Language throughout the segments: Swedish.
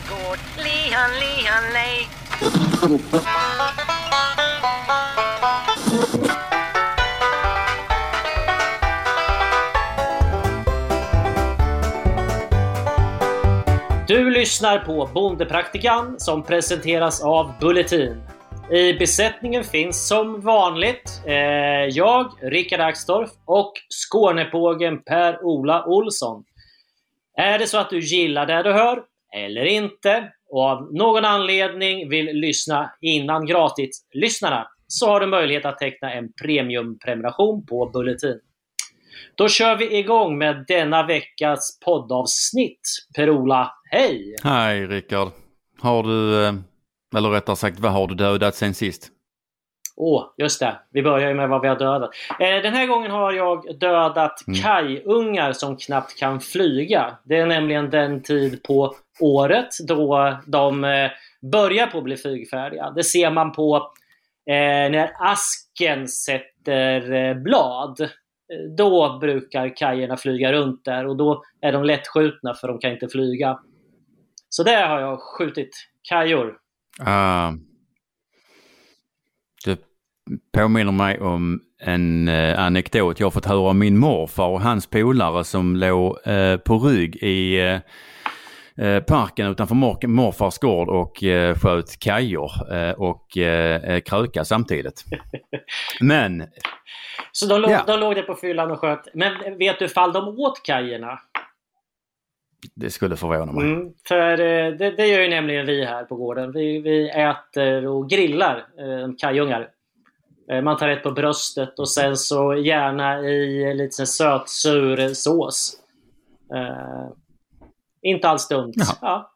gård. Lihan, lihan, lej. Du lyssnar på Bondepraktikan som presenteras av Bulletin. I besättningen finns som vanligt eh, jag, Rickard Axdorff och Skånepågen Per-Ola Olsson. Är det så att du gillar det du hör, eller inte, och av någon anledning vill lyssna innan gratis-lyssnarna, så har du möjlighet att teckna en premiumprenumeration på Bulletin. Då kör vi igång med denna veckas poddavsnitt. Per-Ola, hej! Hej Rickard. Har du, eh, eller rättare sagt vad har du dödat sen sist? Åh, oh, just det. Vi börjar ju med vad vi har dödat. Eh, den här gången har jag dödat mm. kajungar som knappt kan flyga. Det är nämligen den tid på året då de eh, börjar på att bli flygfärdiga. Det ser man på eh, när asken sätter eh, blad. Då brukar kajerna flyga runt där och då är de lättskjutna för de kan inte flyga. Så där har jag skjutit kajor. Uh, påminner mig om en uh, anekdot jag fått höra av min morfar och hans polare som låg uh, på rygg i uh, parken utanför mor morfars gård och uh, sköt kajor och uh, kröka samtidigt. Men... Så de låg, ja. de låg där på fyllan och sköt. Men vet du ifall de åt kajerna? Det skulle förvåna mig. Mm, för eh, det, det, gör ju nämligen vi här på gården. Vi, vi äter och grillar eh, kajungar. Eh, man tar ett på bröstet och sen så gärna i lite sötsur sås. Eh, inte alls dumt. Ja.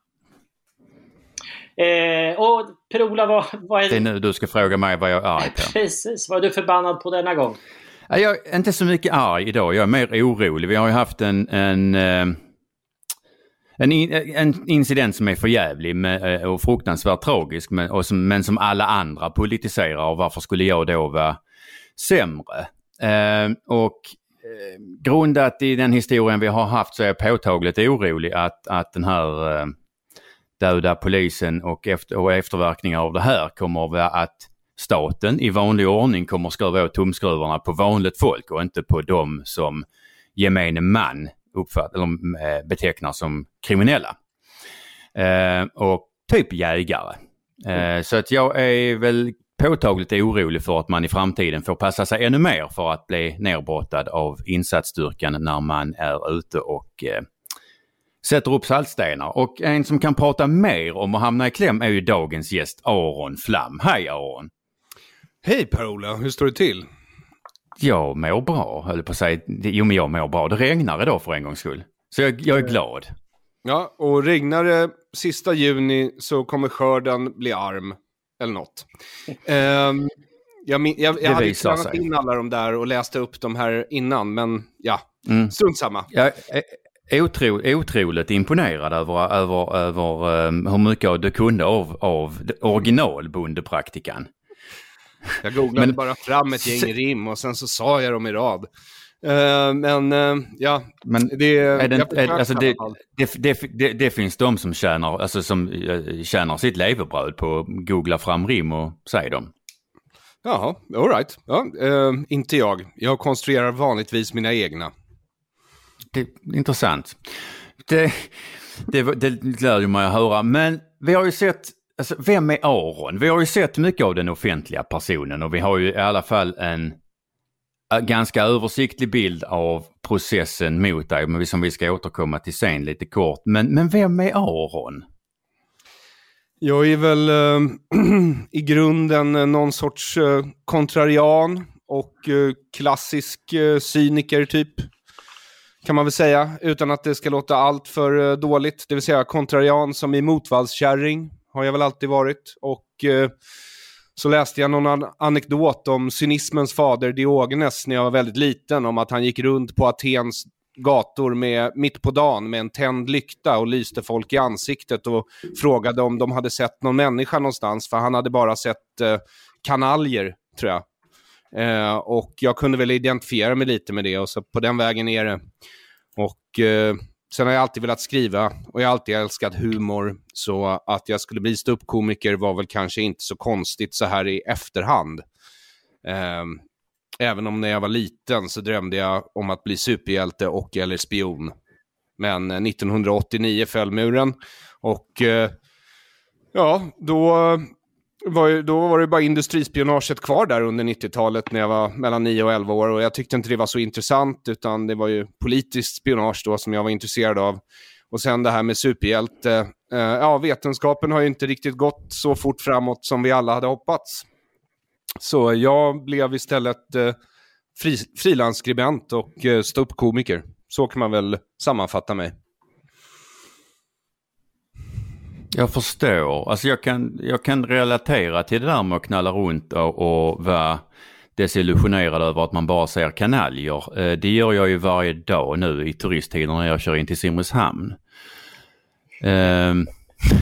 Eh, och Per-Ola, vad, vad är det? är nu du ska fråga mig vad jag är arg på. Precis, vad är du förbannad på denna gång? Jag är inte så mycket arg idag, jag är mer orolig. Vi har ju haft en, en eh, en, en incident som är förjävlig med, eh, och fruktansvärt tragisk men, och som, men som alla andra politiserar och varför skulle jag då vara sämre? Eh, och eh, grundat i den historien vi har haft så är jag påtagligt orolig att, att den här eh, döda polisen och, efter, och efterverkningar av det här kommer att vara att staten i vanlig ordning kommer att skruva åt tumskruvarna på vanligt folk och inte på dem som gemene man uppfatt, eller, äh, betecknar som kriminella. Eh, och typ jägare. Eh, mm. Så att jag är väl påtagligt orolig för att man i framtiden får passa sig ännu mer för att bli nerbrottad av insatsstyrkan när man är ute och eh, sätter upp saltstenar. Och en som kan prata mer om att hamna i kläm är ju dagens gäst Aron Flam. Hej Aron! Hej Per-Ola, hur står det till? Jag mår bra, höll på att säga. Jo, men jag mår bra. Det regnar idag för en gångs skull. Så jag, jag är glad. Ja, och regnar det sista juni så kommer skörden bli arm. Eller något. um, jag, jag, jag hade tränat in alla de där och läste upp de här innan, men ja, mm. strunt samma. Jag är otro, otroligt imponerad över, över, över um, hur mycket du kunde av, av originalbondepraktikan. Jag googlade men, bara fram ett gäng rim och sen så sa jag dem i rad. Uh, men uh, ja, men det, är det, är, alltså det, det, det, finns de som tjänar, alltså som uh, tjänar sitt levebröd på att googla fram rim och säga dem. Jaha, alright. Ja, inte jag. Jag konstruerar vanligtvis mina egna. Det är intressant. Det, det, det gläder mig att höra. Men vi har ju sett Alltså, vem är Aron? Vi har ju sett mycket av den offentliga personen och vi har ju i alla fall en eh, ganska översiktlig bild av processen mot dig, som vi ska återkomma till sen lite kort. Men, men vem är Aron? Jag är väl äh, i grunden eh, någon sorts äh, kontrarian och äh, klassisk cyniker typ. Kan man väl säga, utan att det ska låta allt för dåligt. Det vill säga kontrarian som i motvallskärring har jag väl alltid varit. Och eh, så läste jag någon anekdot om cynismens fader Diogenes när jag var väldigt liten, om att han gick runt på Atens gator med, mitt på dagen med en tänd lykta och lyste folk i ansiktet och frågade om de hade sett någon människa någonstans, för han hade bara sett eh, kanaljer, tror jag. Eh, och jag kunde väl identifiera mig lite med det och så på den vägen är det. Och eh, sen har jag alltid velat skriva och jag har alltid älskat humor. Så att jag skulle bli ståuppkomiker var väl kanske inte så konstigt så här i efterhand. Um, även om när jag var liten så drömde jag om att bli superhjälte och eller spion. Men eh, 1989 föll muren och uh, ja, då var, ju, då var det bara industrispionaget kvar där under 90-talet när jag var mellan 9 och 11 år och jag tyckte inte det var så intressant utan det var ju politiskt spionage då som jag var intresserad av. Och sen det här med superhjälte, eh, ja vetenskapen har ju inte riktigt gått så fort framåt som vi alla hade hoppats. Så jag blev istället eh, fri, frilansskribent och eh, ståuppkomiker. Så kan man väl sammanfatta mig. Jag förstår. Alltså jag kan, jag kan relatera till det där med att knalla runt och, och vara desillusionerad över att man bara ser kanaljer. Eh, det gör jag ju varje dag nu i turisttiden när jag kör in till Simrishamn. Ehm,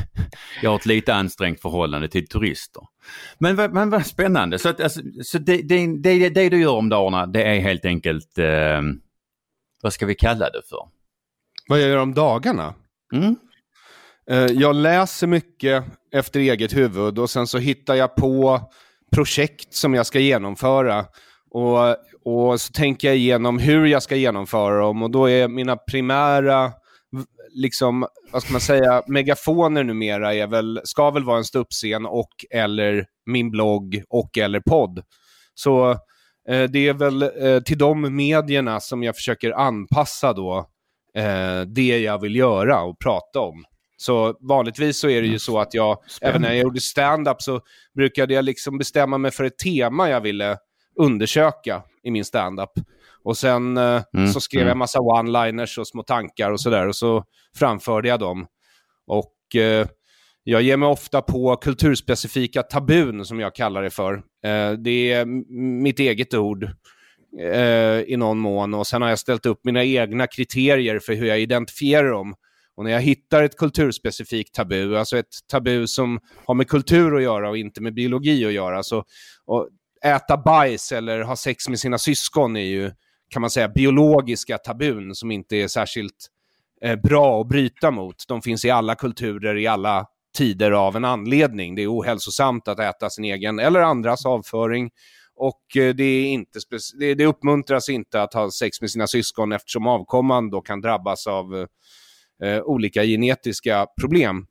jag har ett lite ansträngt förhållande till turister. Men, men vad spännande. Så, att, alltså, så det, det, det, det, du gör om dagarna det är helt enkelt, eh, vad ska vi kalla det för? Vad jag gör om dagarna? Mm? Eh, jag läser mycket efter eget huvud och sen så hittar jag på projekt som jag ska genomföra. Och, och så tänker jag igenom hur jag ska genomföra dem och då är mina primära, liksom, vad ska man säga, megafoner numera är väl, ska väl vara en ståuppscen och eller min blogg och eller podd. Så eh, det är väl eh, till de medierna som jag försöker anpassa då eh, det jag vill göra och prata om. Så vanligtvis så är det ju mm. så att jag, Spännande. även när jag gjorde stand-up så brukade jag liksom bestämma mig för ett tema jag ville undersöka i min stand-up. Och sen eh, mm, så skrev mm. jag en massa one-liners och små tankar och sådär och så framförde jag dem. Och eh, jag ger mig ofta på kulturspecifika tabun som jag kallar det för. Eh, det är mitt eget ord eh, i någon mån och sen har jag ställt upp mina egna kriterier för hur jag identifierar dem. Och när jag hittar ett kulturspecifikt tabu, alltså ett tabu som har med kultur att göra och inte med biologi att göra, så och äta bajs eller ha sex med sina syskon är ju, kan man säga, biologiska tabun som inte är särskilt eh, bra att bryta mot. De finns i alla kulturer, i alla tider av en anledning. Det är ohälsosamt att äta sin egen eller andras avföring. Och eh, det, är inte det, det uppmuntras inte att ha sex med sina syskon eftersom avkomman då kan drabbas av eh, eh, olika genetiska problem.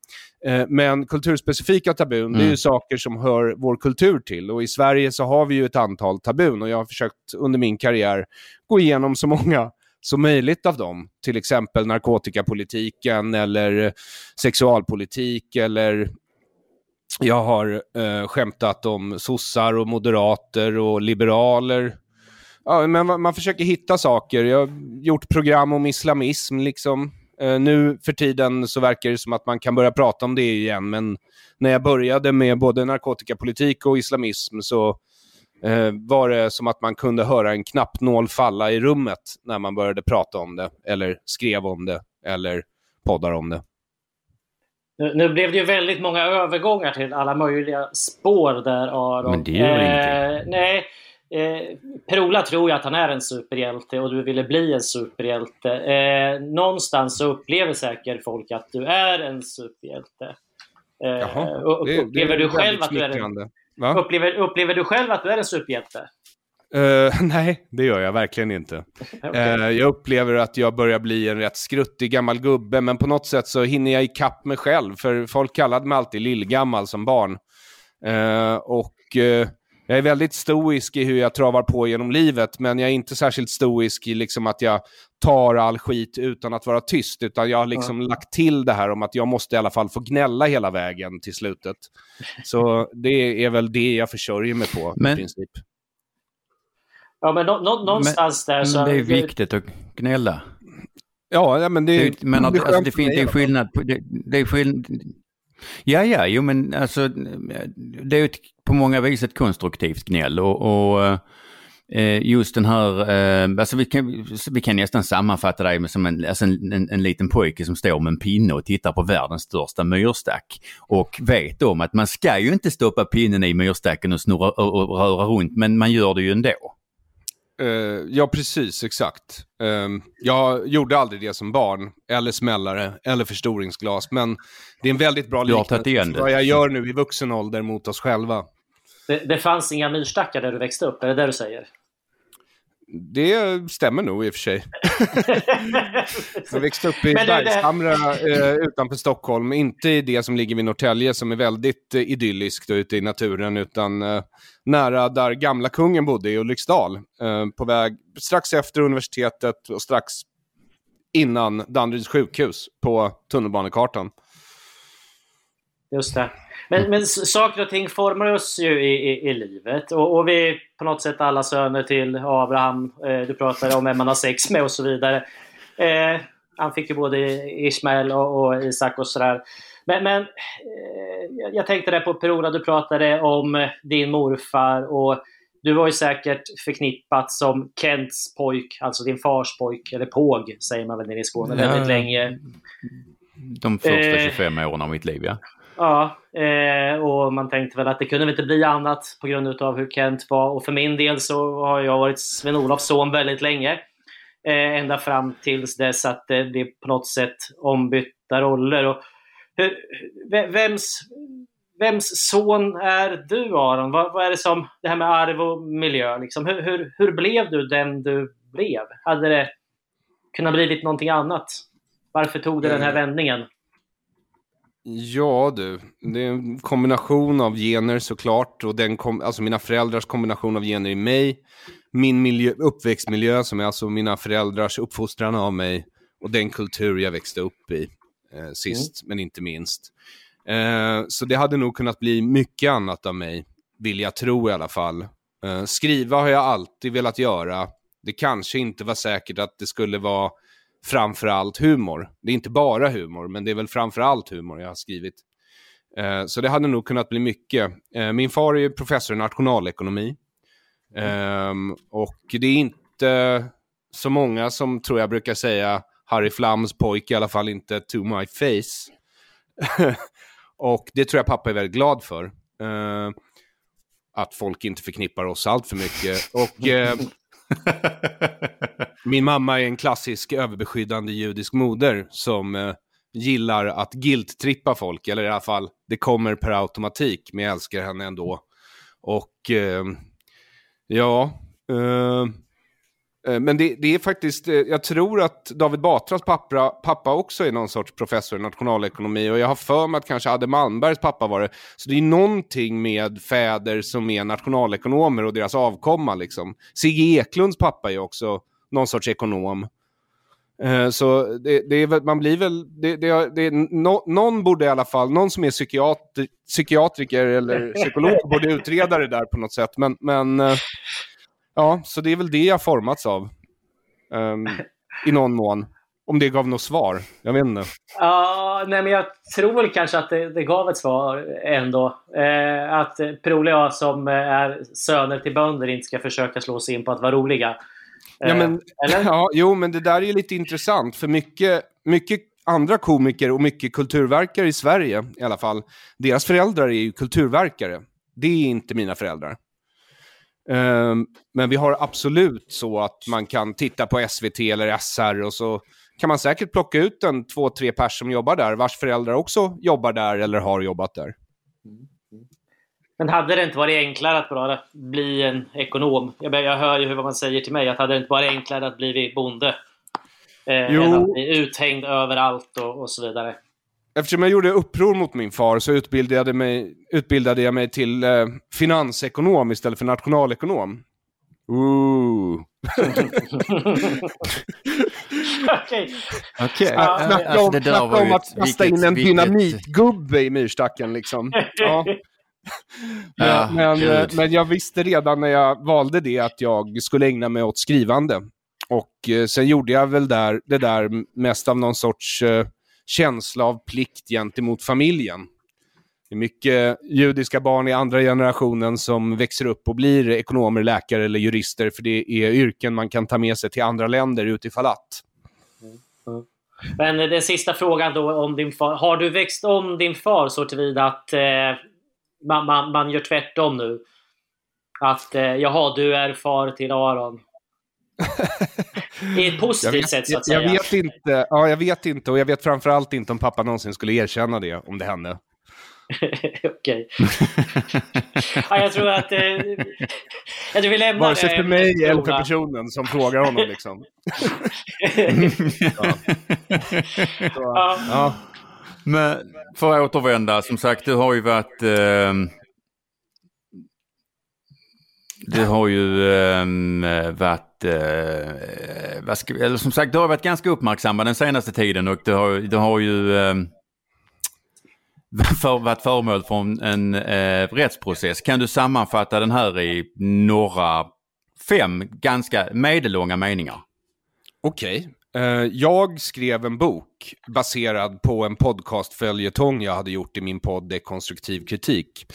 Eh, men kulturspecifika tabun, mm. det är ju mm. saker som hör vår kultur till. Och i Sverige så har vi ju ett antal tabun och jag har försökt under min karriär gå igenom så många som möjligt av dem. Till exempel narkotikapolitiken eller sexualpolitik eller jag har eh, skämtat om sossar och moderater och liberaler. Ja, men man, man försöker hitta saker. Jag har gjort program om islamism, liksom. Uh, nu för tiden så verkar det som att man kan börja prata om det igen, men när jag började med både narkotikapolitik och islamism så uh, var det som att man kunde höra en knappnål falla i rummet när man började prata om det, eller skrev om det, eller poddar om det. Nu, nu blev det ju väldigt många övergångar till alla möjliga spår där Aron. Men det gör eh, ingenting. Nej, Eh, Per-Ola tror ju att han är en superhjälte och du ville bli en superhjälte. Eh, någonstans så upplever säkert folk att du är en superhjälte. Eh, Jaha, det, upplever, det du själv att du är en, upplever, upplever du själv att du är en superhjälte? Uh, nej, det gör jag verkligen inte. okay. uh, jag upplever att jag börjar bli en rätt skruttig gammal gubbe, men på något sätt så hinner jag ikapp mig själv, för folk kallade mig alltid lillgammal som barn. Uh, och jag är väldigt stoisk i hur jag travar på genom livet, men jag är inte särskilt stoisk i liksom att jag tar all skit utan att vara tyst, utan jag har liksom ja. lagt till det här om att jag måste i alla fall få gnälla hela vägen till slutet. Så det är väl det jag försörjer mig på men... i princip. Ja, men nå nå någonstans men, där så... Men det är viktigt att gnälla. Ja, men det, det men att, det, alltså, det, finns, det är skillnad på... Det, det är skillnad, Ja, ja, jo men alltså det är ju på många vis ett konstruktivt gnäll och, och eh, just den här, eh, alltså vi kan, vi kan nästan sammanfatta det med som en, alltså en, en, en, liten pojke som står med en pinne och tittar på världens största myrstack och vet om att man ska ju inte stoppa pinnen i myrstacken och snurra och, och röra runt men man gör det ju ändå. Eh, ja, precis, exakt. Eh, jag gjorde aldrig det som barn, eller smällare, eller förstoringsglas, men det är en väldigt bra liknelse vad jag gör nu i vuxen ålder mot oss själva. Det, det fanns inga myrstackar där du växte upp, är det det du säger? Det stämmer nog i och för sig. Jag växte upp i Bergshamra eh, utanför Stockholm. Inte i det som ligger vid Norrtälje som är väldigt eh, idylliskt och ute i naturen, utan eh, nära där gamla kungen bodde i Ulriksdal. Eh, på väg strax efter universitetet och strax innan Danderyds sjukhus på tunnelbanekartan. Just det. Men, men s- saker och ting formar oss ju i, i, i livet. Och, och vi är på något sätt alla söner till Abraham. Eh, du pratade om vem man har sex med och så vidare. Eh, han fick ju både Ismael och, och Isak och sådär. Men, men eh, jag- tänkte där på Per-Ola, du pratade om eh, din morfar och du var ju säkert förknippat som Kents pojk, alltså din fars pojk, eller påg säger man väl nere i Skåne, Ja. väldigt länge. De första Eh. 25 åren av mitt liv, ja. Ja, eh, och man tänkte väl att det kunde väl inte bli annat på grund av hur Kent var. Och för min del så har jag varit Sven-Olofs son väldigt länge. Eh, ända fram tills dess att det blir på något sätt ombytta roller. Och hur, vems, vems son är du Aron? Vad, vad är det som, det här med arv och miljö, liksom, hur, hur, hur blev du den du blev? Hade det kunnat blivit någonting annat? Varför tog det den här vändningen? Ja du, det är en kombination av gener såklart. Och den kom, alltså mina föräldrars kombination av gener i mig. Min miljö, uppväxtmiljö som är alltså mina föräldrars uppfostran av mig. Och den kultur jag växte upp i. Eh, sist men inte minst. Eh, så det hade nog kunnat bli mycket annat av mig. Vill jag tro i alla fall. Eh, skriva har jag alltid velat göra. Det kanske inte var säkert att det skulle vara framförallt humor. Det är inte bara humor, men det är väl framförallt humor jag har skrivit. Eh, så det hade nog kunnat bli mycket. Eh, min far är ju professor i nationalekonomi. Eh, och det är inte så många som tror jag brukar säga Harry Flams pojke, i alla fall inte to my face. och det tror jag pappa är väldigt glad för. Eh, att folk inte förknippar oss allt för mycket. Och eh, min mamma är en klassisk överbeskyddande judisk moder som eh, gillar att guilt-trippa folk, eller i alla fall, det kommer per automatik, men jag älskar henne ändå. Och eh, ja, eh, Eh, men det, det är faktiskt, eh, jag tror att David Batras pappa, pappa också är någon sorts professor i nationalekonomi och jag har för mig att kanske Adde Malmbergs pappa var det. Så det är någonting med fäder som är nationalekonomer och deras avkomma liksom. Sigge Eklunds pappa är också någon sorts ekonom. Eh, så det, det är, man blir väl, det, det, det, någon borde i alla fall, någon som är psykiatri, psykiatriker eller psykolog borde utreda det där på något sätt. Men, men ja, så det är väl det jag formats av. Ehm, I någon mån. Om det gav något svar. Jag vet inte. Ja, nej, men jag tror väl kanske att det, det gav ett svar ändå. Eh, att eh, Per-Ola och jag som eh, är söner till bönder inte ska försöka slå oss in på att vara roliga. Ja, Eh, men, eller? ja, jo, men det där är lite intressant. För mycket, mycket andra komiker och mycket kulturverkare i Sverige i alla fall, deras föräldrar är ju kulturverkare. Det är inte mina föräldrar. Ehm, men vi har absolut så att man kan titta på SVT eller SR och så kan man säkert plocka ut en två, tre pers som jobbar där, vars föräldrar också jobbar där eller har jobbat där. Men hade det inte varit enklare att bara bli en ekonom? Jag, jag hör ju vad man säger till mig, att hade det inte varit enklare att bli bonde? Eh, Jo. än att bli uthängd överallt och, och så vidare. Eftersom jag gjorde uppror mot min far så utbildade, mig, utbildade jag mig till eh, finansekonom istället för nationalekonom. Ooh. Okej. Ja, Snacka Alltså, om, det där snacka var om att kasta in en dynamitgubbe i myrstacken liksom. Ja. Ja, men, eh, men jag visste redan när jag valde det att jag skulle ägna mig åt skrivande. Och eh, sen gjorde jag väl där, det där mest av någon sorts eh, känsla av plikt gentemot familjen. Det är mycket judiska barn i andra generationen som växer upp och blir ekonomer, läkare eller jurister, för det är yrken man kan ta med sig till andra länder utifall att. Men den sista frågan då om din far. Har du växt om din far så tillvida att eh, man, man, man gör tvärtom nu? Att eh, jaha, du är far till Aron. I ett positivt sätt så att säga. Jag vet inte, ja, jag vet inte och jag vet framförallt inte om pappa någonsin skulle erkänna det om det hände. Okej. ja, jag tror att... Eh, jag tror vi lämnar Vare sig för det. mig eller för personen som frågar honom liksom. ja. Så, Ja. ja. Men för att återvända, som sagt, du har ju varit... Eh, du har ju eh, varit... Eh, vad ska, eller som sagt, det har varit ganska uppmärksammad den senaste tiden och du har, det har ju eh, för, varit föremål för en, en eh, rättsprocess. Kan du sammanfatta den här i några fem ganska medellånga meningar? Okej. Okay. jag skrev en bok baserad på en podcastföljetong jag hade gjort i min podd Dekonstruktiv kritik.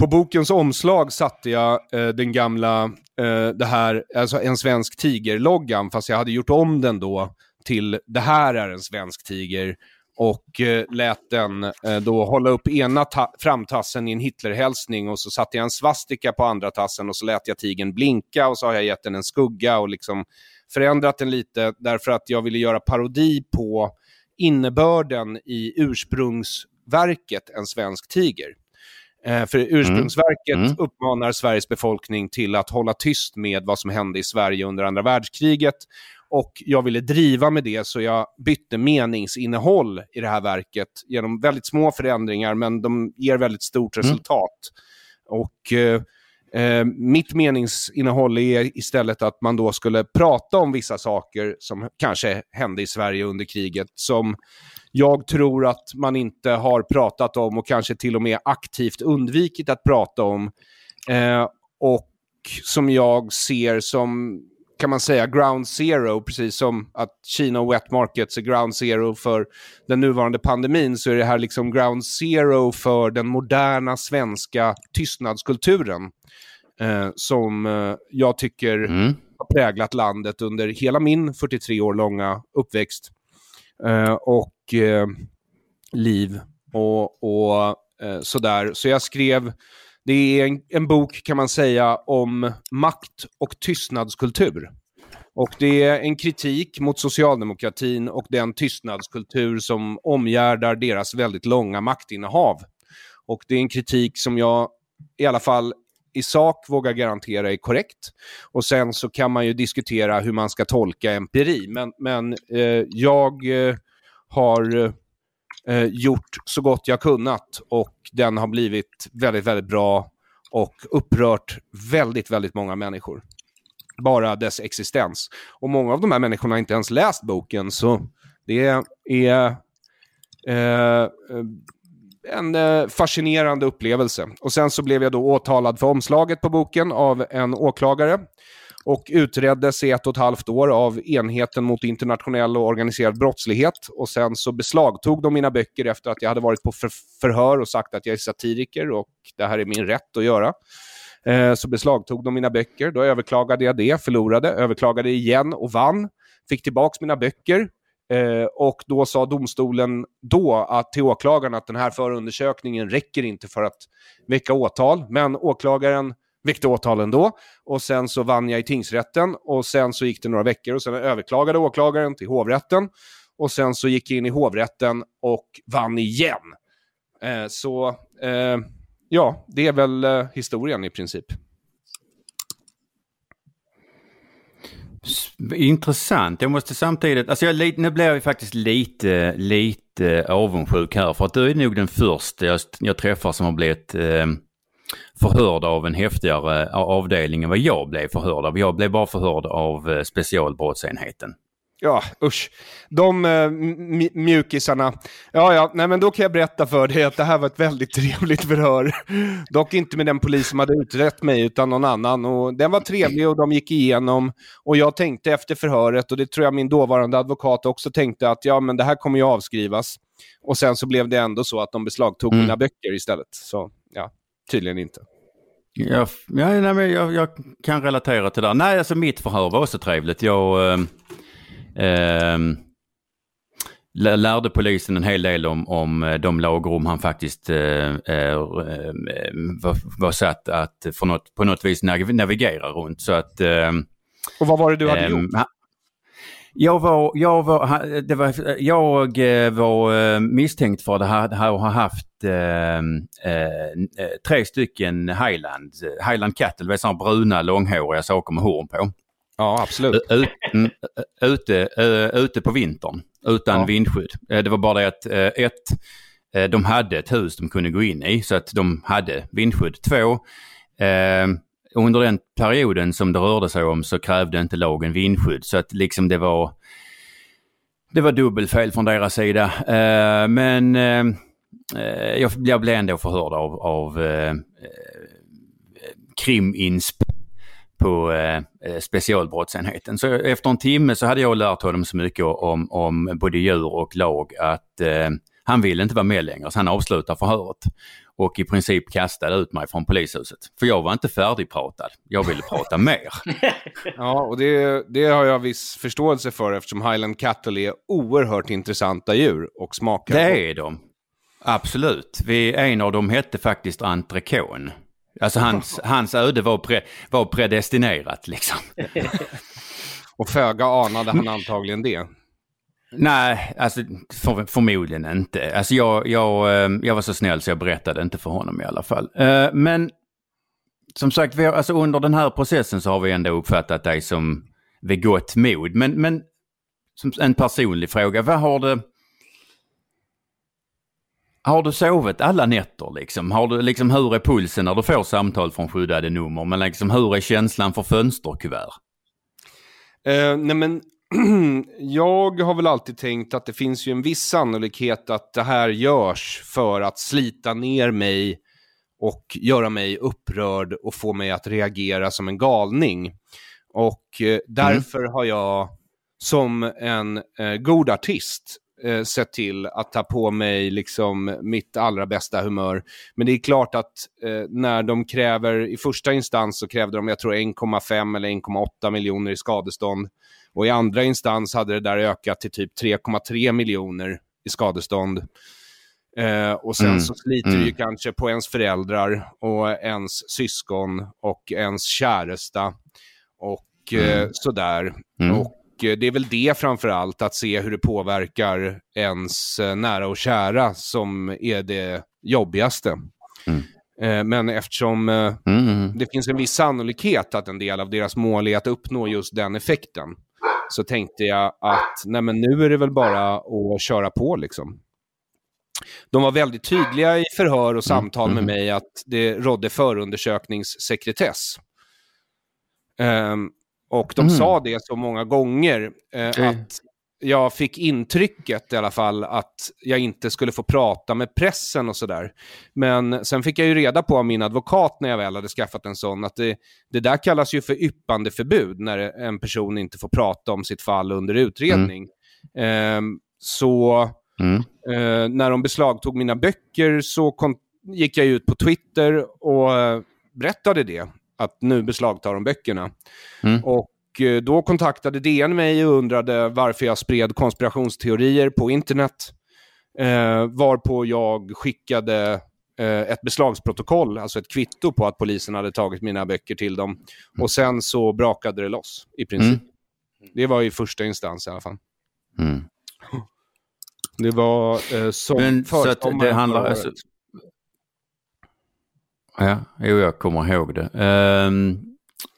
På bokens omslag satte jag eh, den gamla, eh, det här, alltså en svensk tiger-loggan, fast jag hade gjort om den då till det här är en svensk tiger och eh, lät den eh, då hålla upp ena ta- framtassen i en Hitlerhälsning och så satte jag en svastika på andra tassen och så lät jag tigern blinka och så har jag gett den en skugga och liksom förändrat den lite därför att jag ville göra parodi på innebörden i ursprungsverket En svensk tiger. Eh, för ursprungsverket Mm. uppmanar Sveriges befolkning till att hålla tyst med vad som hände i Sverige under andra världskriget. Och jag ville driva med det så jag bytte meningsinnehåll i det här verket genom väldigt små förändringar men de ger väldigt stort resultat. Och eh, mitt meningsinnehåll är istället att man då skulle prata om vissa saker som kanske hände i Sverige under kriget som jag tror att man inte har pratat om och kanske till och med aktivt undvikit att prata om. Eh, och som jag ser som, kan man säga, ground zero, precis som att Kina och wet markets är ground zero för den nuvarande pandemin, så är det här liksom ground zero för den moderna svenska tystnadskulturen. Eh, som eh, jag tycker Mm. har präglat landet under hela min 43 år långa uppväxt eh, och eh, liv och, och eh, sådär. Så jag skrev, det är en, en bok kan man säga om makt och tystnadskultur. Och det är en kritik mot socialdemokratin och den tystnadskultur som omgärdar deras väldigt långa maktinnehav. Och det är en kritik som jag i alla fall i sak vågar garantera är korrekt. Och sen så kan man ju diskutera hur man ska tolka empiri. Men, men eh, jag eh, har eh, gjort så gott jag kunnat och den har blivit väldigt, väldigt bra och upprört väldigt, väldigt många människor. Bara dess existens. Och många av de här människorna har inte ens läst boken, så det är eh, en eh, fascinerande upplevelse. Och sen så blev jag då åtalad för omslaget på boken av en åklagare och utreddes i ett och ett halvt år av enheten mot internationell och organiserad brottslighet. Och sen så beslagtog de mina böcker efter att jag hade varit på förhör och sagt att jag är satiriker och det här är min rätt att göra. Eh, så beslagtog de mina böcker. Då överklagade jag det, förlorade, överklagade igen och vann. Fick tillbaka mina böcker. Eh, och då sa domstolen då att till åklagaren att den här förundersökningen räcker inte för att väcka åtal. Men åklagaren väckte åtal ändå. Och sen så vann jag i tingsrätten och sen så gick det några veckor och sen överklagade åklagaren till hovrätten. Och sen så gick jag in i hovrätten och vann igen. Eh, så eh, ja, det är väl eh, historien i princip. Intressant. Jag måste samtidigt, alltså jag, nu blir jag ju faktiskt lite, lite avundsjuk här för att du är nog den första jag, jag träffar som har blivit eh, förhörd av en häftigare avdelning än vad jag blev förhörd av. Jag blev bara förhörd av eh, specialbrottsenheten. Ja, usch. De uh, mjukisarna. Ja, ja, nej men då kan jag berätta för dig att det här var ett väldigt trevligt förhör. Dock inte med den polis som hade utrett mig, utan någon annan. Och den var trevlig och de gick igenom. Och jag tänkte efter förhöret, och det tror jag min dåvarande advokat också tänkte, att ja, men det här kommer ju avskrivas. Och sen så blev det ändå så att de beslagtog Mm. mina böcker istället. Så, ja, tydligen inte. Jag, ja, nej, men jag, jag kan relatera till det. där. Nej, alltså mitt förhör var också trevligt. Jag eh, eh, lärde polisen en hel del om, om eh, de lagrum han faktiskt eh, eh, eh, var, var satt att för något, på något vis nav- navigera runt. Så att eh, Och vad var det du hade Ehm, gjort? Jag var, jag var, det var, jag eh, var eh, misstänkt för att ha, ha, ha haft eh, eh, tre stycken Highland, eh, Highland Cattle, det sådana bruna långhåriga saker med horn på. Ja, absolut. Ut, mm, ute, ute på vintern utan Ja. vindskydd. Eh, Det var bara det att eh, ett, eh, de hade ett hus de kunde gå in i så att de hade vindskydd. Två, under den perioden som det rörde sig om så krävde inte lagen vindskydd så att liksom det var det var dubbelfel från deras sida. Men jag, blev ändå förhörd av, av eh, eh, kriminsp på eh, specialbrottsenheten. Så efter en timme så hade jag lärt honom så mycket om, om både djur och lag att eh, han ville inte vara med längre så han avslutade förhöret och i princip kastade ut mig från polishuset. För jag var inte färdigpratad. Jag ville prata mer. Ja, och det, det har jag viss förståelse för eftersom Highland Cattle är oerhört intressanta djur och smakar. Det är de. Absolut. Vi, en av dem hette faktiskt Entrecôte. Alltså hans, hans öde var, pre, var predestinerat liksom. Och föga anade han antagligen det. Nej, alltså för, förmodligen inte. Alltså jag, jag, eh, jag var så snäll så jag berättade inte för honom i alla fall. Eh, Men som sagt, vi har, alltså under den här processen så har vi ändå uppfattat dig som vid gott mod. Men, men som en personlig fråga, vad har det... Har du sovit alla nätter liksom? Har du, liksom hur är pulsen när du får samtal från skyddade nummer? Men liksom hur är känslan för fönsterkuvert? Eh, nej men, jag har väl alltid tänkt att det finns ju en viss sannolikhet att det här görs för att slita ner mig och göra mig upprörd och få mig att reagera som en galning. Och eh, därför har jag som en eh, god artist eh, sett till att ta på mig liksom mitt allra bästa humör. Men det är klart att eh, när de kräver, i första instans så krävde de, jag tror 1,5 eller 1,8 miljoner i skadestånd. Och i andra instans hade det där ökat till typ 3,3 miljoner i skadestånd. Eh, och sen Mm. så sliter det ju Mm. kanske på ens föräldrar och ens syskon och ens käresta och eh, Mm. sådär. Mm. Och eh, det är väl det framför allt, att se hur det påverkar ens eh, nära och kära som är det jobbigaste. Mm. Eh, Men eftersom eh, Mm, mm. det finns en viss sannolikhet att en del av deras mål är att uppnå just den effekten, så tänkte jag att nej men nu är det väl bara att köra på liksom. De var väldigt tydliga i förhör och samtal med mm. mig att det rådde förundersökningssekretess. Ehm, och de Mm. sa det så många gånger eh, Det- att jag fick intrycket i alla fall att jag inte skulle få prata med pressen och sådär. Men sen fick jag ju reda på av min advokat när jag väl hade skaffat en sån att det, det där kallas ju för yppandeförbud när en person inte får prata om sitt fall under utredning. Ehm, så Mm. Eh, när de beslagtog mina böcker så gick jag ut på Twitter och eh, berättade det, att nu beslagtar de böckerna. Mm. Och eh, då kontaktade DN mig och undrade varför jag spred konspirationsteorier på internet. Eh, varpå jag skickade eh, ett beslagsprotokoll, alltså ett kvitto på att polisen hade tagit mina böcker till dem. Och sen så brakade det loss, i princip. Det var i första instans i alla fall. Mm. Det var eh, som Men så att det handlar... Alltså ja, jo, jag kommer ihåg det. Um,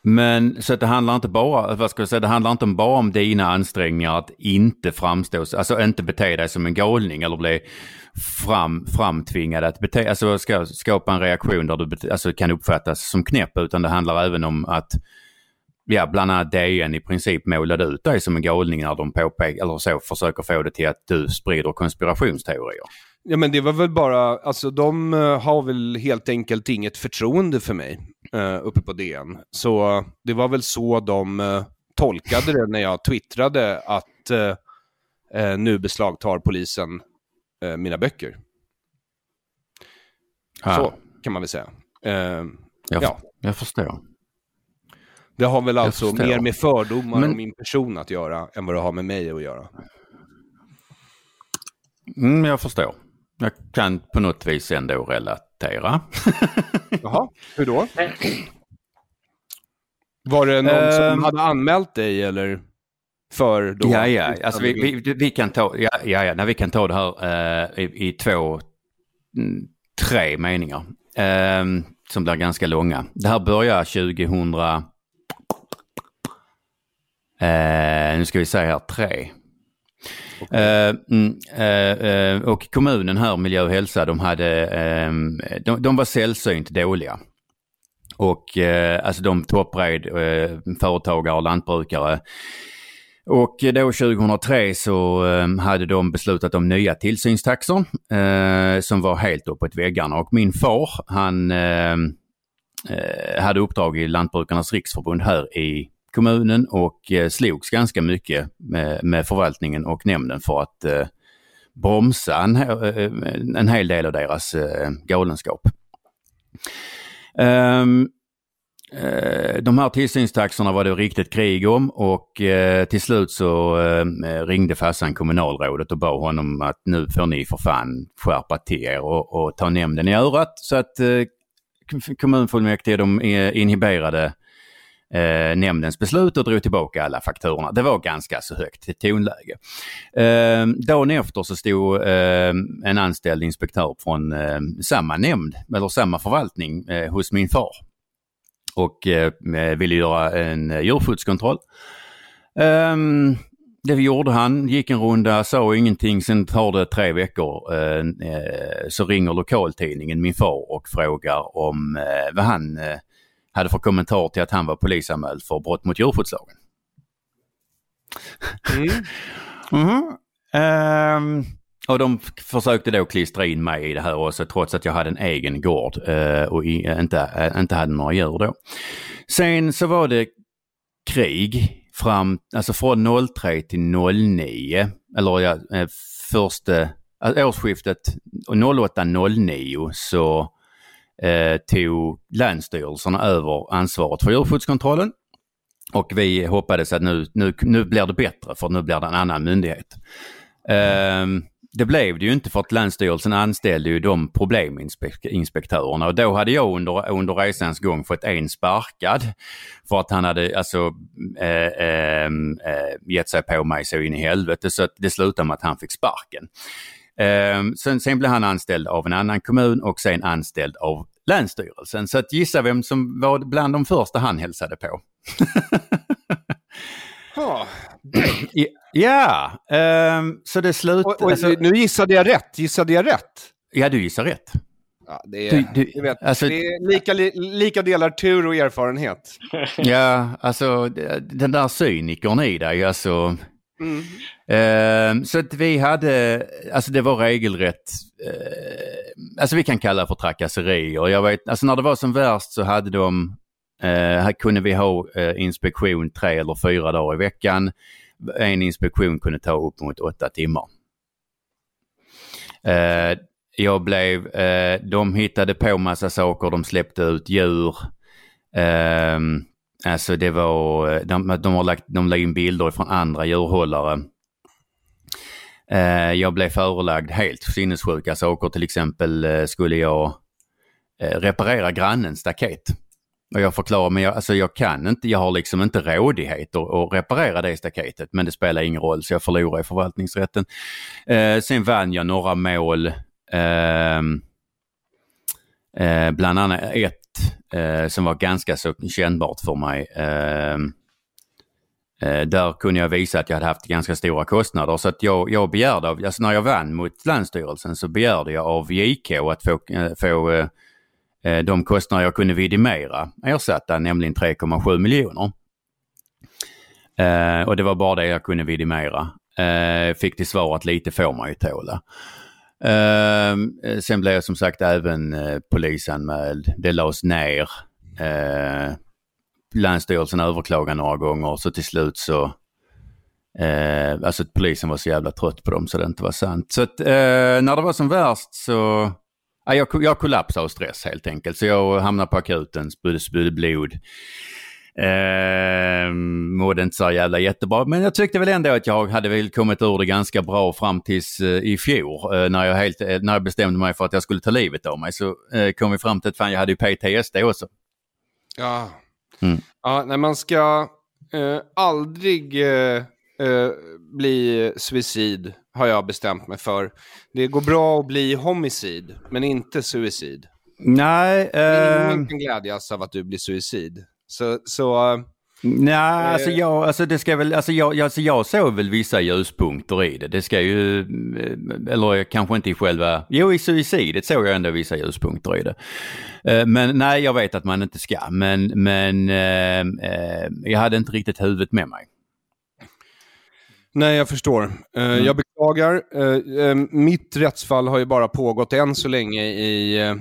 men så att det handlar inte bara, vad ska jag säga, det handlar inte bara om dina ansträngningar att inte framstå, alltså inte bete dig som en galning eller bli fram, framtvingad att bete, alltså ska, skapa en reaktion där du bete, alltså kan uppfattas som knäpp, utan det handlar även om att ja, bland annat DN i princip målade ut dig som en galning när de påpekar, eller så, försöker få det till att du sprider konspirationsteorier. Ja men det var väl bara, alltså de eh, har väl helt enkelt inget förtroende för mig uh, uppe på DN. Så det var väl så de eh, tolkade det när jag twittrade att eh, eh, nu beslagtar polisen eh, mina böcker. Ja, Så kan man väl säga. Eh, jag, ja. jag förstår. det har väl alltså förstår. mer med fördomar Men- om min person att göra än vad det har med mig att göra. Mm, jag förstår. Jag kan på något vis ändå relatera. Jaha, hur då? Var det någon Ehm. som hade anmält dig eller? För då? Ja, ja. Alltså, vi, vi, vi, kan ta, ja, ja, ja. Nej, vi kan ta det här eh, i, i två, mm, tre meningar. Eh, som blir ganska långa. Det här börjar 2000... Eh, nu ska vi säga här, tre. Okay. Eh, mm, eh, eh, och kommunen här, Miljö och hälsa, de, hade, ehm, de, de var sällsynt dåliga. Och eh, alltså de toppred eh, företagare och lantbrukare. Och då 2003 så eh, hade de beslutat om nya tillsynstaxor eh, som var helt uppåt väggarna. Och min far han ehm, hade uppdrag i Lantbrukarnas riksförbund här i kommunen och eh, slogs ganska mycket med, med förvaltningen och nämnden för att eh, bromsa en, eh, en hel del av deras eh, galenskap. Um, de här tillsynstaxorna var det riktigt krig om och eh, till slut så ringde farsan kommunalrådet och bad honom att nu får ni för fan skärpa till er och, och ta nämnden i örat. Så att kommunfullmäktige de eh, inhiberade eh, nämndens beslut och drog tillbaka alla fakturorna. Det var ganska så högt tonläge. Eh, dagen efter så stod eh, en anställd inspektör från eh, samma nämnd, eller samma förvaltning, eh, hos min far och eh, ville göra en eh, djurskyddskontroll. Ehm, det gjorde han, gick en runda, sa ingenting, sen tar det tre veckor eh, eh så ringer lokaltidningen min far och frågar om eh, vad han eh, hade för kommentar till att han var polisanmäld för brott mot djurskyddslagen. Mm. Mhm. Ehm, och de försökte då klistra in mig i det här också trots att jag hade en egen gård eh, och eh, inte, eh, inte hade några djur då. Sen så var det krig fram, alltså från 03 till 09, eller ja, eh, första, årsskiftet och 08-09 så eh, tog länsstyrelserna över ansvaret för djurskyddskontrollen. Och vi hoppades att nu, nu, nu blir det bättre för nu blir det en annan myndighet. Eh, det blev det ju inte för att Länsstyrelsen anställde ju de probleminspektörerna och då hade jag under, under resans gång fått en sparkad för att han hade alltså eh, ehm, eh, gett sig på mig så in i helvete så att det slutade med att han fick sparken. Ehm, sen, sen blev han anställd av en annan kommun och sen anställd av Länsstyrelsen. Så att gissa vem som var bland de första han hälsade på. Ja. Ehm, så det slutade... Alltså, Nu gissade jag rätt. Gissade jag rätt? ja, du gissar rätt. Ja, det, är, Du- du- vet, alltså- det är lika, li- lika delar tur och erfarenhet. Ja, alltså den där cynikern i dig, alltså. Mm. Eh, så att vi hade, alltså det var regelrätt, eh, alltså vi kan kalla det för trakasserier. Jag vet, alltså när det var som värst så hade de, eh, här kunde vi ha inspektion tre eller fyra dagar i veckan. En inspektion kunde ta upp mot åtta timmar. Jag blev, de hittade på massa saker, de släppte ut djur. Ehm, alltså det var, eh, de, de, har lagt, de la in bilder från andra djurhållare. Eh, jag blev förelagd helt sinnessjuka alltså, saker, till exempel eh, skulle jag eh, reparera grannens staket. Och jag förklarar, men jag, alltså jag kan inte, jag har liksom inte rådighet att, att reparera det staketet, men det spelar ingen roll så jag förlorar i förvaltningsrätten. Eh, sen vann jag några mål, ehm, eh, bland annat ett eh, som var ganska så kännbart för mig. Eh, eh, där kunde jag visa att jag hade haft ganska stora kostnader så att jag, jag begärde, av, alltså när jag vann mot Länsstyrelsen så begärde jag av JK att få, eh, få eh, eh, de kostnader jag kunde vidimera ersatta, nämligen 3,7 miljoner. Eh, och det var bara det jag kunde vidimera. Eh, fick till svar att lite får man ju tåla. Ehm, eh, sen blev jag som sagt även eh, polisanmäld. Det lades ner. Eh, Länsstyrelsen överklagade några gånger så till slut så eh, alltså polisen var så jävla trött på dem så det inte var sant. Så att eh, när det var som värst så Ja, jag, jag kollapsade av stress helt enkelt. Så jag hamnade på akuten, spydde, spydde blod. Eh, mådde inte så jävla jättebra. Men jag tyckte väl ändå att jag hade väl kommit ur det ganska bra fram tills eh, i fjol. Eh, när, jag helt, eh, när jag bestämde mig för att jag skulle ta livet av mig så eh, kom vi fram till att fan jag hade ju PTSD också. Ja. Mm. Ja, när man ska eh, aldrig eh, bli suicid, har jag bestämt mig för. Det går bra att bli homicid, men inte suicid. Nej, Ingen kan glädjas av att du blir suicid. Så, så eh, nej alltså, jag, alltså det ska väl, alltså jag, alltså jag såg väl vissa ljuspunkter i det. Det ska ju, eh, eller kanske inte i själva, jo i suicidet såg jag ändå vissa ljuspunkter i det. Eh, Men nej, jag vet att man inte ska, men, men eh, eh, jag hade inte riktigt huvudet med mig. Nej, jag förstår. Eh, Mm. Jag beklagar. Eh, eh, mitt rättsfall har ju bara pågått än så länge i... eh,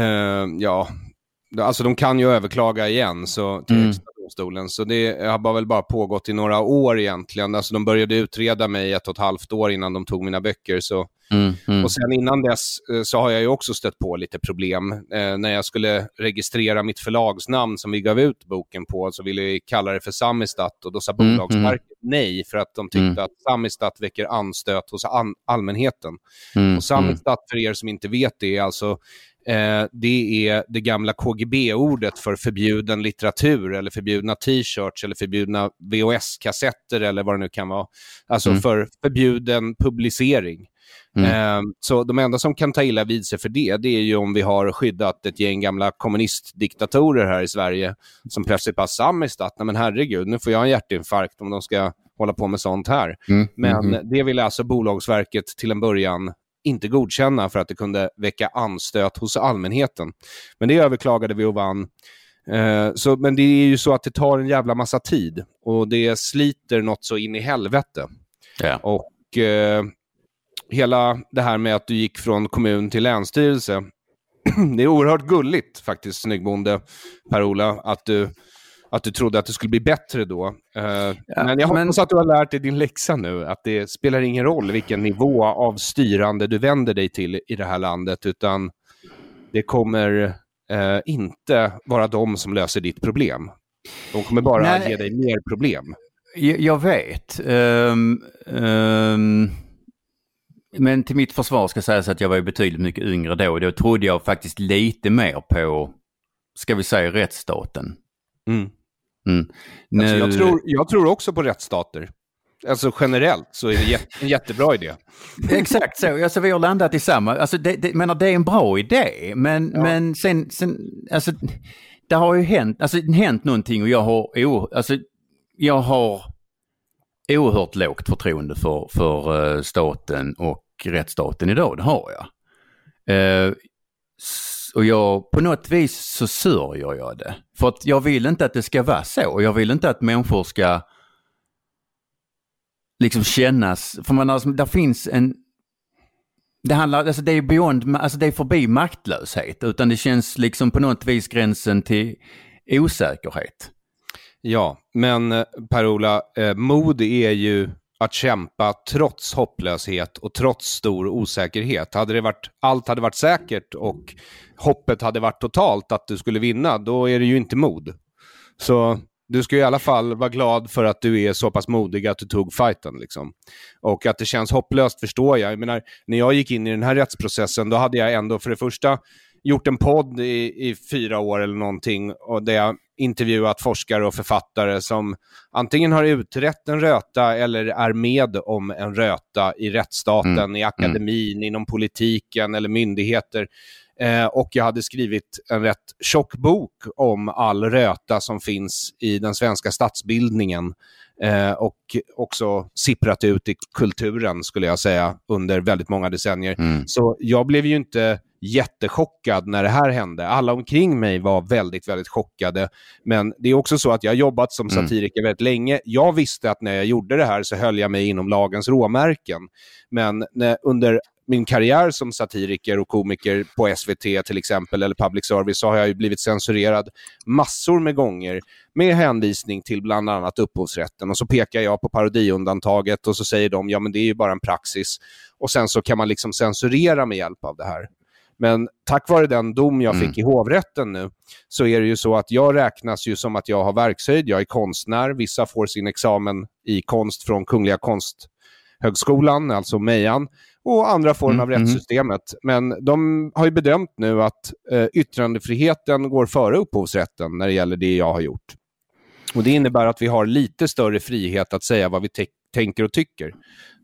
eh, ja, alltså de kan ju överklaga igen så, till Mm. Högsta domstolen. Så det har bara väl bara pågått i några år egentligen. Alltså de började utreda mig ett och ett halvt år innan de tog mina böcker. Så Mm, mm, och sen innan dess eh, så har jag ju också stött på lite problem. Eh, när jag skulle registrera mitt förlagsnamn som vi gav ut boken på så ville vi kalla det för Samistat och då sa Mm, Bolagsverket nej för att de tyckte Mm. att Samistat väcker anstöt hos an- allmänheten. mm, Och Samistat, för er som inte vet det, är alltså eh, det är det gamla KGB-ordet för förbjuden litteratur eller förbjudna t-shirts eller förbjudna VHS-kassetter eller vad det nu kan vara. Alltså Mm. för förbjuden publicering. Mm. Eh, så de enda som kan ta illa vid sig för det, det är ju om vi har skyddat ett gäng gamla kommunistdiktatorer här i Sverige som plötsligt bara Samistat, nej men herregud, nu får jag en hjärtinfarkt om de ska hålla på med sånt här. mm, Men mm, det ville alltså Bolagsverket till en början inte godkänna för att det kunde väcka anstöt hos allmänheten. Men det överklagade vi och vann. Eh, så, men det är ju så att det tar en jävla massa tid och det sliter något så in i helvete. ja. Och eh, hela det här med att du gick från kommun till länsstyrelse, det är oerhört gulligt faktiskt, snyggbonde Per-Ola, att du, att du trodde att det skulle bli bättre då. Eh, men jag hoppas men- att du har lärt dig din läxa nu, att det spelar ingen roll vilken nivå av styrande du vänder dig till i det här landet, utan det kommer eh, inte vara de som löser ditt problem. De kommer bara Nej. ge dig mer problem. Jag, jag vet. Ehm, ehm, men till mitt försvar ska sägas att jag var betydligt mycket yngre då. Då trodde jag faktiskt lite mer på, ska vi säga rättsstaten. Mm. Mm. Alltså, Nu- jag, tror, jag tror också på rättsstater. Alltså generellt så är det jätte, en jättebra idé. Exakt så, alltså, vi har landat i samma. Alltså, det, det, menar, det är en bra idé, men, Ja. men sen, sen, alltså, det har ju hänt, alltså, hänt någonting och jag har, o, alltså, jag har oerhört lågt förtroende för, för eh, staten och rättsstaten idag, det har jag. Eh, och jag, på något vis så sörjer jag det. För att jag vill inte att det ska vara så. Jag vill inte att människor ska liksom kännas, för man, alltså, där finns en, det handlar, alltså det är beyond, alltså det är förbi maktlöshet, utan det känns liksom på något vis gränsen till osäkerhet. Ja, men eh, Per-Ola, eh, mod är ju att kämpa trots hopplöshet och trots stor osäkerhet. Hade det varit, allt hade varit säkert och hoppet hade varit totalt att du skulle vinna, då är det ju inte mod. Så du ska i alla fall vara glad för att du är så pass modig att du tog fighten. Liksom. Och att det känns hopplöst förstår jag. jag menar, när jag gick in i den här rättsprocessen, då hade jag ändå för det första gjort en podd i, i fyra år eller någonting och där jag intervjuat forskare och författare som antingen har utrett en röta eller är med om en röta i rättsstaten, Mm. i akademin, inom politiken eller myndigheter. Eh, och jag hade skrivit en rätt tjock bok om all röta som finns i den svenska statsbildningen eh, och också sipprat ut i kulturen, skulle jag säga, under väldigt många decennier. Mm. Så jag blev ju inte jättechockad när det här hände. Alla omkring mig var väldigt, väldigt chockade. Men det är också så att jag har jobbat som Mm. satiriker väldigt länge. Jag visste att när jag gjorde det här så höll jag mig inom lagens råmärken. Men när, under min karriär som satiriker och komiker på SVT till exempel, eller public service, så har jag ju blivit censurerad massor med gånger med hänvisning till bland annat upphovsrätten. Och så pekar jag på parodiundantaget och så säger de, ja men det är ju bara en praxis. Och sen så kan man liksom censurera med hjälp av det här. Men tack vare den dom jag Mm. fick i hovrätten nu så är det ju så att jag räknas ju som att jag har verkshöjd. Jag är konstnär. Vissa får sin examen i konst från Kungliga Konsthögskolan, alltså Mejan. och andra former av Mm, mm. rättssystemet. Men de har ju bedömt nu att eh, yttrandefriheten går före upphovsrätten när det gäller det jag har gjort. Och Det innebär att vi har lite större frihet att säga vad vi tänker och tycker.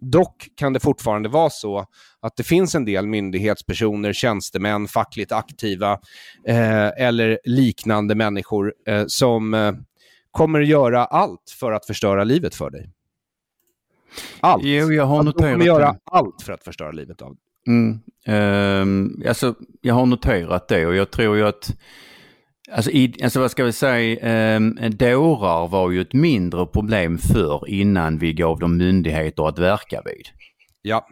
Dock kan det fortfarande vara så att det finns en del myndighetspersoner, tjänstemän, fackligt aktiva eh, eller liknande människor eh, som eh, kommer göra allt för att förstöra livet för dig. Allt. Jo, jag har Att de noterat kommer göra det. allt för att förstöra livet av dig. Mm. Ehm, alltså, jag har noterat det och jag tror ju att Alltså, i, alltså vad ska vi säga, um, dårar var ju ett mindre problem för innan vi gav dem myndigheter att verka vid. Ja,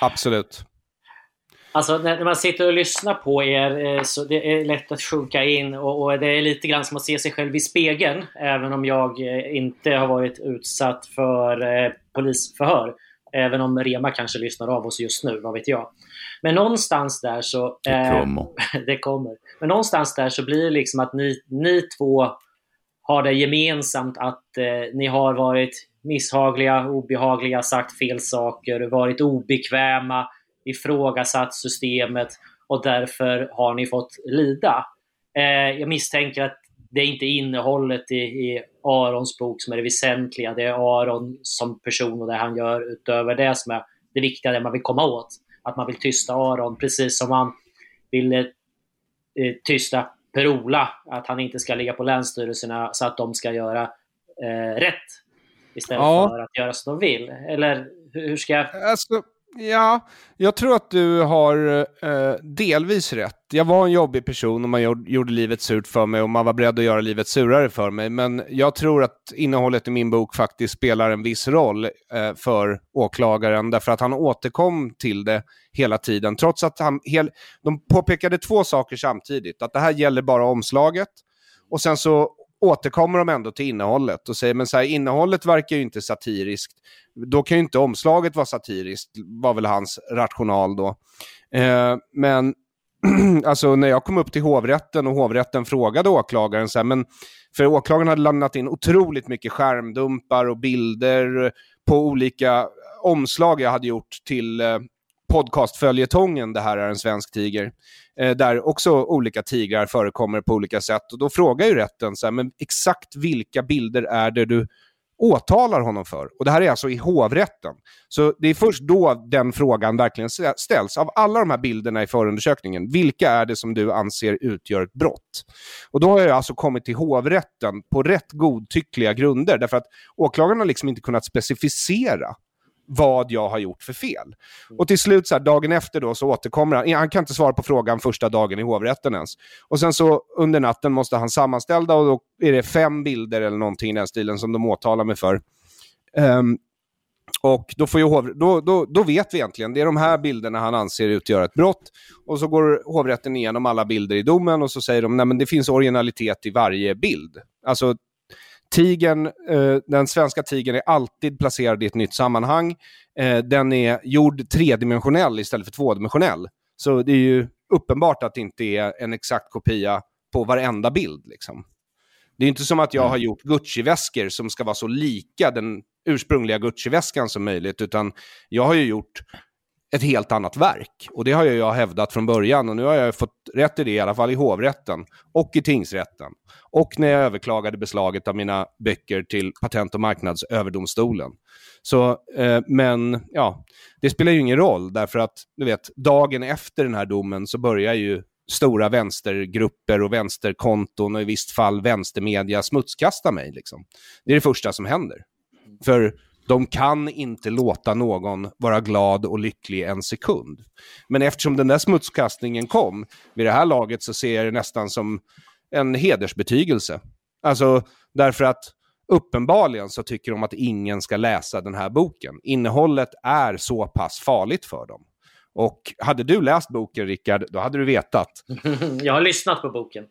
absolut. Alltså när, när man sitter och lyssnar på er eh, så det är lätt att sjunka in och, och det är lite grann som att se sig själv i spegeln. Även om jag eh, inte har varit utsatt för eh, polisförhör. Även om Rema kanske lyssnar av oss just nu, vad vet jag. Men någonstans där så... Det eh, kommer. det kommer. Men någonstans där så blir det liksom att ni, ni två har det gemensamt att eh, ni har varit misshagliga, obehagliga, sagt fel saker, varit obekväma, ifrågasatt systemet och därför har ni fått lida. Eh, jag misstänker att det är inte innehållet i, i Arons bok som är det väsentliga. Det är Aron som person och det han gör utöver det som är det viktiga, det man vill komma åt. Att man vill tysta Aron, precis som man vill eh, tysta Per-Ola. Att han inte ska ligga på länsstyrelserna så att de ska göra eh, rätt. Istället Ja. för att göra som de vill. Eller hur ska jag... Alltså, ja, jag tror att du har eh, delvis rätt. Jag var en jobbig person och man gjorde, livet surt för mig och man var beredd att göra livet surare för mig. Men jag tror att innehållet i min bok faktiskt spelar en viss roll eh, för åklagaren därför att han återkom till det hela tiden. Trots att han, hel, de påpekade två saker samtidigt. Att det här gäller bara omslaget och sen så återkommer de ändå till innehållet och säger men så här, innehållet verkar ju inte satiriskt. Då kan ju inte omslaget vara satiriskt, var väl hans rational då. Eh, men alltså när jag kom upp till hovrätten och hovrätten frågade åklagaren så här, men för åklagaren hade lämnat in otroligt mycket skärmdumpar och bilder på olika omslag jag hade gjort till eh, podcastföljetongen Det här är en svensk tiger. Eh, där också olika tigrar förekommer på olika sätt. Och då frågar ju rätten så här, men exakt vilka bilder är det du åtalar honom för? Och det här är alltså i hovrätten. Så det är först då den frågan verkligen ställs. Av alla de här bilderna i förundersökningen, vilka är det som du anser utgör ett brott? Och då har jag alltså kommit till hovrätten på rätt godtyckliga grunder, därför att åklagaren har liksom inte kunnat specificera vad jag har gjort för fel. Och till slut, så här, dagen efter då, så återkommer han. Han kan inte svara på frågan första dagen i hovrätten ens. Och sen så under natten måste han sammanställa och då är det fem bilder eller någonting i den stilen som de åtalar mig för. Ehm, och då, får ju hov, då, då, då vet vi egentligen, det är de här bilderna han anser utgöra ett brott. Och så går hovrätten igenom alla bilder i domen och så säger de, nej men det finns originalitet i varje bild. Alltså Tigen, eh, den svenska tigern är alltid placerad i ett nytt sammanhang. Eh, den är gjord tredimensionell istället för tvådimensionell. Så det är ju uppenbart att det inte är en exakt kopia på varenda bild. Liksom. Det är inte som att jag har gjort Gucci-väskor som ska vara så lika den ursprungliga Gucci-väskan som möjligt, utan jag har ju gjort ett helt annat verk. Och det har jag hävdat från början och nu har jag fått rätt i det i alla fall i hovrätten och i tingsrätten. Och när jag överklagade beslaget av mina böcker till Patent och marknadsöverdomstolen. Så, eh, men ja, det spelar ju ingen roll därför att, du vet, dagen efter den här domen så börjar ju stora vänstergrupper och vänsterkonton och i visst fall vänstermedia smutskasta mig. Liksom. Det är det första som händer. För de kan inte låta någon vara glad och lycklig en sekund. Men eftersom den där smutskastningen kom, vid det här laget så ser jag det nästan som en hedersbetygelse. Alltså därför att uppenbarligen så tycker de att ingen ska läsa den här boken. Innehållet är så pass farligt för dem. Och hade du läst boken, Rickard, då hade du vetat. Jag har lyssnat på boken.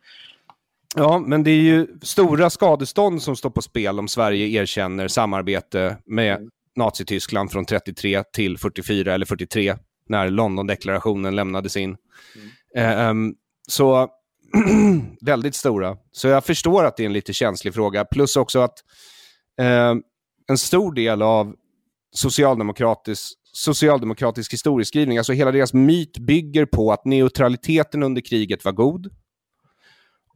Ja, men det är ju stora skadestånd som står på spel om Sverige erkänner samarbete med Nazityskland från 33 till 44 eller 43 när Londondeklarationen lämnades in. Mm. så väldigt stora. Så jag förstår att det är en lite känslig fråga. Plus också att eh, en stor del av socialdemokratisk, socialdemokratisk historieskrivning. Alltså hela deras myt bygger på att neutraliteten under kriget var god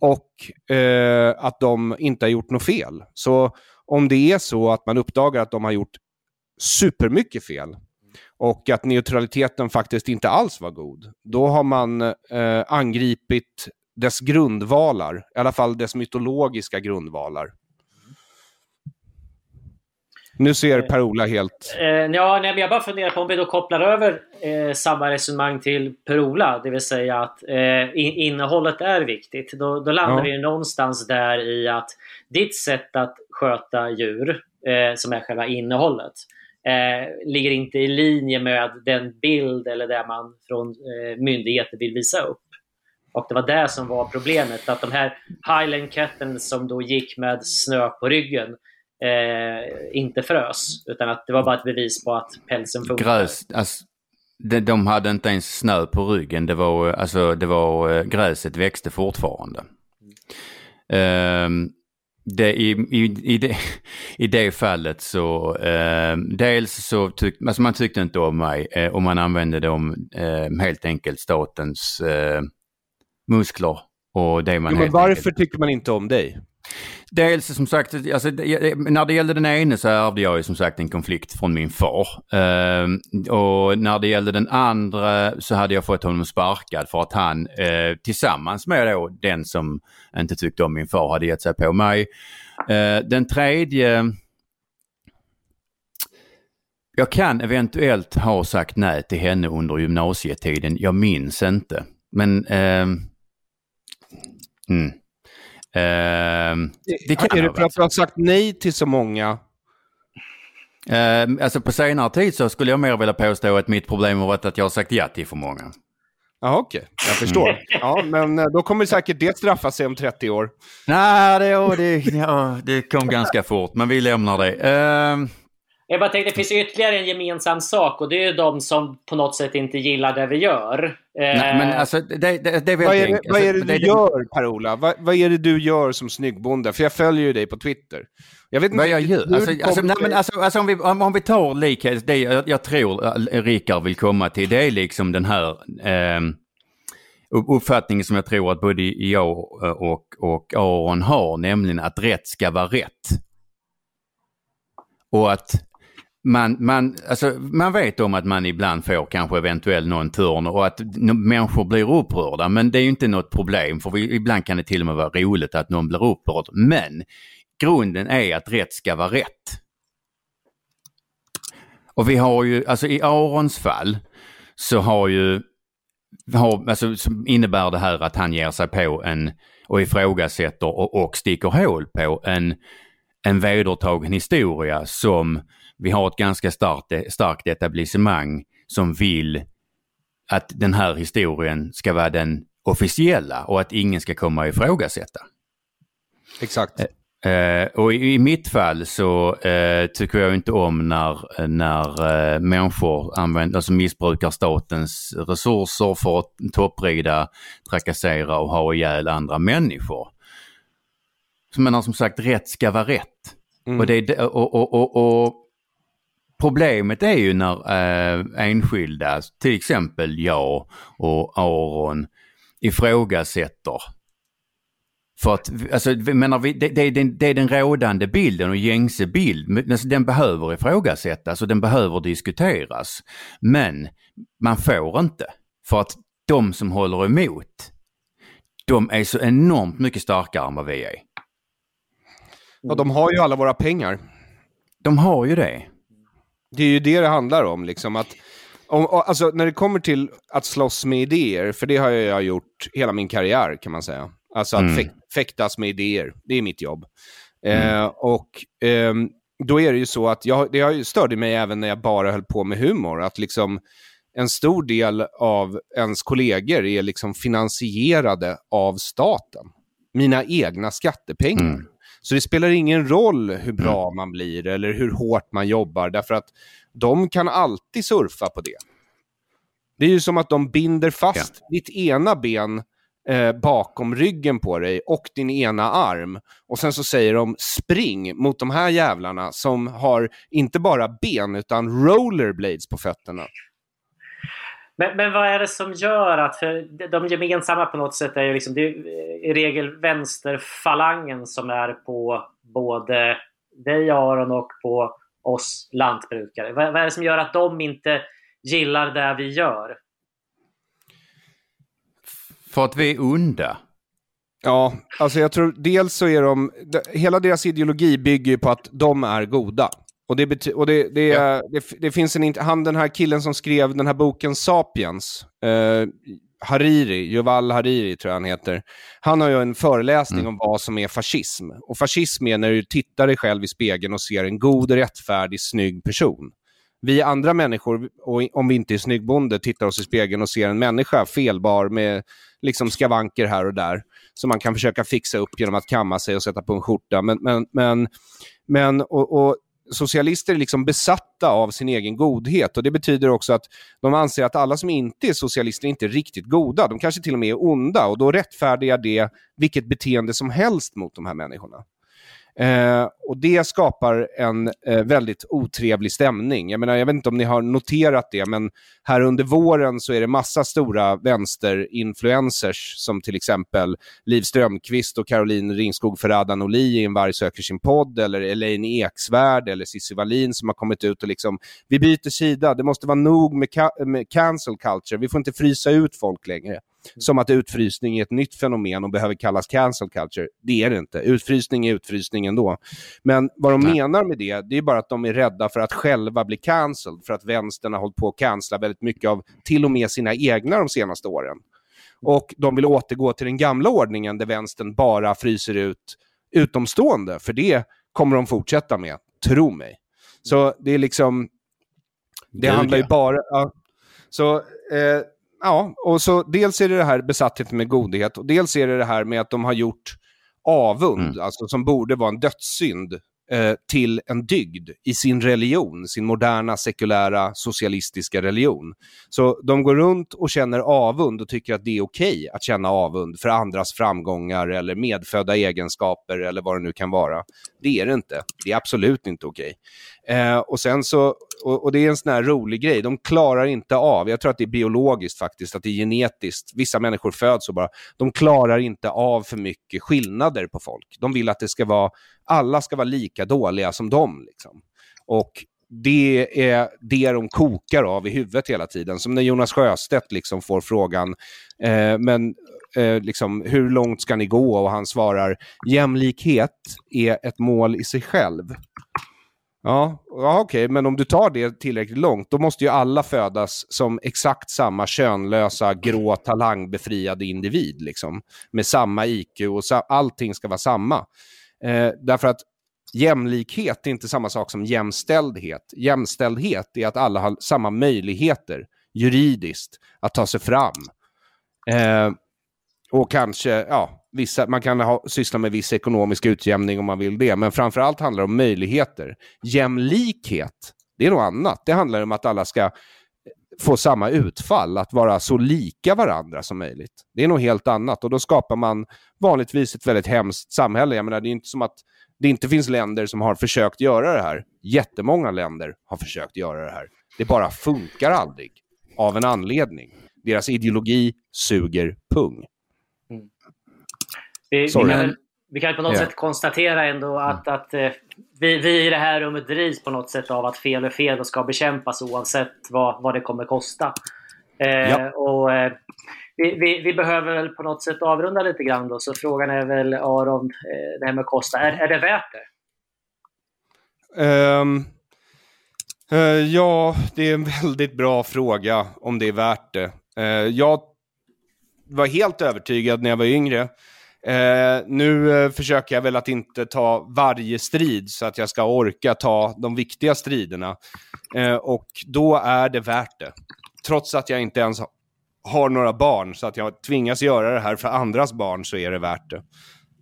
och eh, att de inte har gjort något fel. Så om det är så att man uppdagar att de har gjort supermycket fel och att neutraliteten faktiskt inte alls var god, då har man eh, angripit dess grundvalar, i alla fall dess mytologiska grundvalar. Nu ser Eh, Per-Ola helt... Eh, ja, nej, men jag bara funderar på om vi då kopplar över eh, samma resonemang till Per-Ola, det vill säga att eh, in, innehållet är viktigt. Då, då landar Ja. vi någonstans där i att ditt sätt att sköta djur, eh, som är själva innehållet, eh, ligger inte i linje med den bild eller det man från myndigheter vill visa upp. Och det var det som var problemet, att de här Highland Kettens som då gick med snö på ryggen inte frös. Utan att det var bara ett bevis på att pälsen funkar. Gräs, alltså, de, de hade inte ens snö på ryggen. Det var, eh, alltså, det var, eh, gräset växte fortfarande. Ehm, det, i, i, i, det, I det fallet så, ehm, dels så tyckte, alltså man tyckte inte om mig eh, och man använde dem ehm, helt enkelt statens eh, muskler och det man Jo, men varför enkelt tycker man inte om dig? Dels som sagt, alltså, när det gällde den ene så ärvde jag ju som sagt en konflikt från min far. Ehm, och när det gällde den andra så hade jag fått honom sparkad för att han eh, tillsammans med då den som inte tyckte om min far hade gett sig på mig. Eh, den tredje jag kan eventuellt ha sagt nej till henne under gymnasietiden. Jag minns inte. Men... Eh, mm. Ehm, det kan är det för att du har sagt nej till så många? Ehm, alltså på senare tid så skulle jag mer vilja påstå att mitt problem har varit att jag har sagt ja till för många. Ja, okej. Jag förstår. Ja, men eh, då kommer säkert det straffa sig om 30 år. Nej, det, ja, det, ja, det kom ganska fort, men vi lämnar det. Ehm, Jag bara tänkte, det finns ytterligare en gemensam sak och det är ju de som på något sätt inte gillar det vi gör. Eh, nej, men alltså det, det, det är Vad är det, enkelt. vad är det Alltså, du gör, Per-Ola? Vad, vad är det du gör som snyggbonde? För jag följer ju dig på Twitter. Jag vet inte Vad jag gör? Alltså, du alltså, nej, men alltså, alltså om, vi, om, om vi tar likhet, det jag, jag tror äh, Rickard vill komma till, det är liksom den här upp- uppfattningen som jag tror att både jag och, och Aron har, nämligen att rätt ska vara rätt. Och att man, man, alltså, man vet om att man ibland får kanske eventuellt någon törn och att människor blir upprörda. Men det är ju inte något problem för vi, ibland kan det till och med vara roligt att någon blir upprörd. Men grunden är att rätt ska vara rätt. Och vi har ju, alltså i Arons fall så har ju, har, alltså, innebär det här att han ger sig på en och ifrågasätter och, och sticker hål på en, en vedertagen historia som vi har ett ganska starkt, starkt etablissemang som vill att den här historien ska vara den officiella och att ingen ska komma och ifrågasätta. Exakt. Eh, och i, i mitt fall så eh, tycker jag inte om när, när eh, människor använder, alltså missbrukar statens resurser för att topprida, trakassera och ha ihjäl andra människor. Så menar som sagt, rätt ska vara rätt. Mm. Och, det, är det- och, och, och, och Problemet är ju när eh, enskilda, till exempel jag och Aron, ifrågasätter för att, alltså, menar, vi, det, det, är den, det är den rådande bilden och gängse bild. Men, alltså, den behöver ifrågasättas och den behöver diskuteras. Men man får inte. För att de som håller emot, de är så enormt mycket starkare än vad vi är. Och de har ju alla våra pengar. De har ju det. Det är ju det det handlar om. Liksom, att, om, alltså, när det kommer till att slåss med idéer, för det har jag gjort hela min karriär kan man säga. Alltså att Mm. fäk, fäktas med idéer, det är mitt jobb. Eh, och ehm, då är det ju så att jag, det störde mig även när jag bara höll på med humor. Att liksom en stor del av ens kollegor är liksom finansierade av staten. Mina egna skattepengar. Mm. Så det spelar ingen roll hur bra man blir eller hur hårt man jobbar, därför att de kan alltid surfa på det. Det är ju som att de binder fast ditt ena ben eh, bakom ryggen på dig och din ena arm. Och sen så säger de spring mot de här jävlarna som har inte bara ben utan rollerblades på fötterna. Men, men vad är det som gör att, för de gemensamma på något sätt är ju liksom, det är i regel vänsterfalangen som är på både dig Aron och på oss lantbrukare. Vad, vad är det som gör att de inte gillar det vi gör? För att vi är onda. Ja, alltså jag tror dels så är de, hela deras ideologi bygger ju på att de är goda. Och det, bety- och det, det, ja. det, det, finns en, han den här killen som skrev den här boken Sapiens, eh, Hariri, Yuval Hariri tror jag han heter. Han har ju en föreläsning mm. om vad som är fascism. Och fascism är när du tittar dig själv i spegeln och ser en god, rättfärdig, snygg person. Vi andra människor, om vi inte är snyggbonde, tittar oss i spegeln och ser en människa felbar med liksom skavanker här och där som man kan försöka fixa upp genom att kamma sig och sätta på en skjorta. Men, men, men, men och, och socialister är liksom besatta av sin egen godhet och det betyder också att de anser att alla som inte är socialister är inte är riktigt goda. De kanske till och med är onda och då rättfärdigar det vilket beteende som helst mot de här människorna. Eh, och det skapar en eh, väldigt otrevlig stämning. Jag, menar, jag vet inte om ni har noterat det, men här under våren så är det massa stora vänsterinfluencers som till exempel Liv Strömqvist och Caroline Ringskog Ferrada Noli i En varg söker sin podd, eller Elaine Eksvärd eller Cissi Wallin som har kommit ut och liksom, vi byter sida, det måste vara nog med, ca med cancel culture, vi får inte frysa ut folk längre som att utfrysning är ett nytt fenomen och behöver kallas cancel culture. Det är det inte. Utfrysning är utfrysning ändå. Men vad de Nej. menar med det, det är bara att de är rädda för att själva bli cancelled, för att vänstern har hållit på att cancella väldigt mycket av till och med sina egna de senaste åren. Och de vill återgå till den gamla ordningen där vänstern bara fryser ut utomstående, för det kommer de fortsätta med, tro mig. Så det är liksom, det handlar ju bara... Ja, så eh, ja, och så dels är det det här besattheten med godhet och dels är det det här med att de har gjort avund, mm. alltså som borde vara en dödssynd, eh, till en dygd i sin religion, sin moderna sekulära socialistiska religion. Så de går runt och känner avund och tycker att det är okej okay att känna avund för andras framgångar eller medfödda egenskaper eller vad det nu kan vara. Det är det inte. Det är absolut inte okej. Okay. Eh, och sen så och, och, det är en sån här rolig grej. De klarar inte av, jag tror att det är biologiskt faktiskt, att det är genetiskt. Vissa människor föds så bara. De klarar inte av för mycket skillnader på folk. De vill att det ska vara, alla ska vara lika dåliga som dem. Liksom. Och det är det de kokar av i huvudet hela tiden. Som när Jonas Sjöstedt liksom får frågan, eh, men eh, liksom, hur långt ska ni gå? Och han svarar, jämlikhet är ett mål i sig själv. Ja, ja okej, okay. men om du tar det tillräckligt långt, då måste ju alla födas som exakt samma könlösa, grå, talangbefriade individ. Liksom, med samma IQ och sa allting ska vara samma. Eh, därför att jämlikhet är inte samma sak som jämställdhet. Jämställdhet är att alla har samma möjligheter juridiskt att ta sig fram. Eh, och kanske, ja, vissa, man kan ha, syssla med viss ekonomisk utjämning om man vill det, men framförallt handlar det om möjligheter. Jämlikhet, det är något annat. Det handlar om att alla ska eh, få samma utfall, att vara så lika varandra som möjligt. Det är något helt annat och då skapar man vanligtvis ett väldigt hemskt samhälle. Jag menar, det är inte som att det inte finns länder som har försökt göra det här. Jättemånga länder har försökt göra det här. Det bara funkar aldrig, av en anledning. Deras ideologi suger pung. Vi, vi, kan, vi kan på något yeah. sätt konstatera ändå att, mm. att eh, vi, vi i det här rummet drivs på något sätt av att fel är fel och ska bekämpas oavsett vad, vad det kommer kosta. Eh, ja. och, eh, vi, vi, vi, behöver väl på något sätt avrunda lite grann då, så frågan är väl Aron, eh, det här med kosta, är, är det värt det? Um, uh, ja, det är en väldigt bra fråga om det är värt det. Uh, jag var helt övertygad när jag var yngre Eh, nu eh, försöker jag väl att inte ta varje strid så att jag ska orka ta de viktiga striderna. Eh, och då är det värt det. Trots att jag inte ens har några barn så att jag tvingas göra det här för andras barn så är det värt det.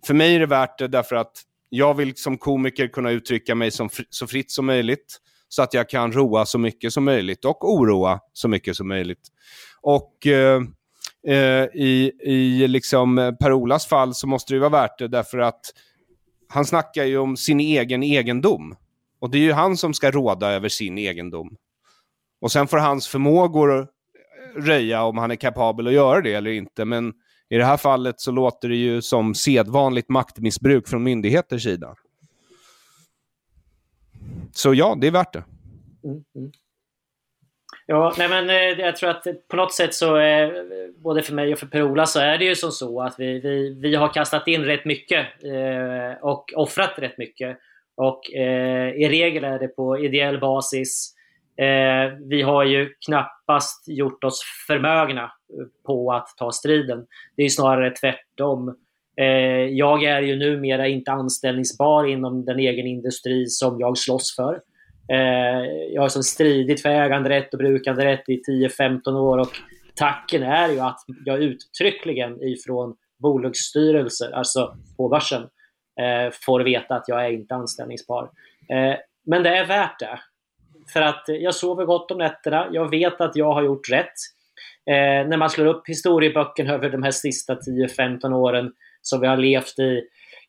För mig är det värt det därför att jag vill som komiker kunna uttrycka mig som fr så fritt som möjligt så att jag kan roa så mycket som möjligt och oroa så mycket som möjligt. Och eh, Eh, Eh, I i liksom eh, Per-Olas fall så måste det ju vara värt det därför att han snackar ju om sin egen egendom. Och det är ju han som ska råda över sin egendom. Och sen får hans förmågor eh, röja om han är kapabel att göra det eller inte. Men i det här fallet så låter det ju som sedvanligt maktmissbruk från myndigheters sida. Så ja, det är värt det. Mm, mm. Ja, nej men eh, jag tror att på något sätt så, eh, både för mig och för Per-Ola, så är det ju som så att vi, vi, vi har kastat in rätt mycket eh, och offrat rätt mycket. Och eh, i regel är det på ideell basis. Eh, vi har ju knappast gjort oss förmögna på att ta striden. Det är snarare tvärtom. Eh, jag är ju numera inte anställningsbar inom den egen industri som jag slåss för. Eh, jag har som stridit för äganderätt och brukanderätt i 10-15 år och tacken är ju att jag uttryckligen ifrån bolagsstyrelser, alltså på börsen, eh, får veta att jag är inte anställningsbar. Eh, men det är värt det. För att jag sover gott om nätterna. Jag vet att jag har gjort rätt. Eh, när man slår upp historieböckerna över de här sista 10-15 åren som vi har levt i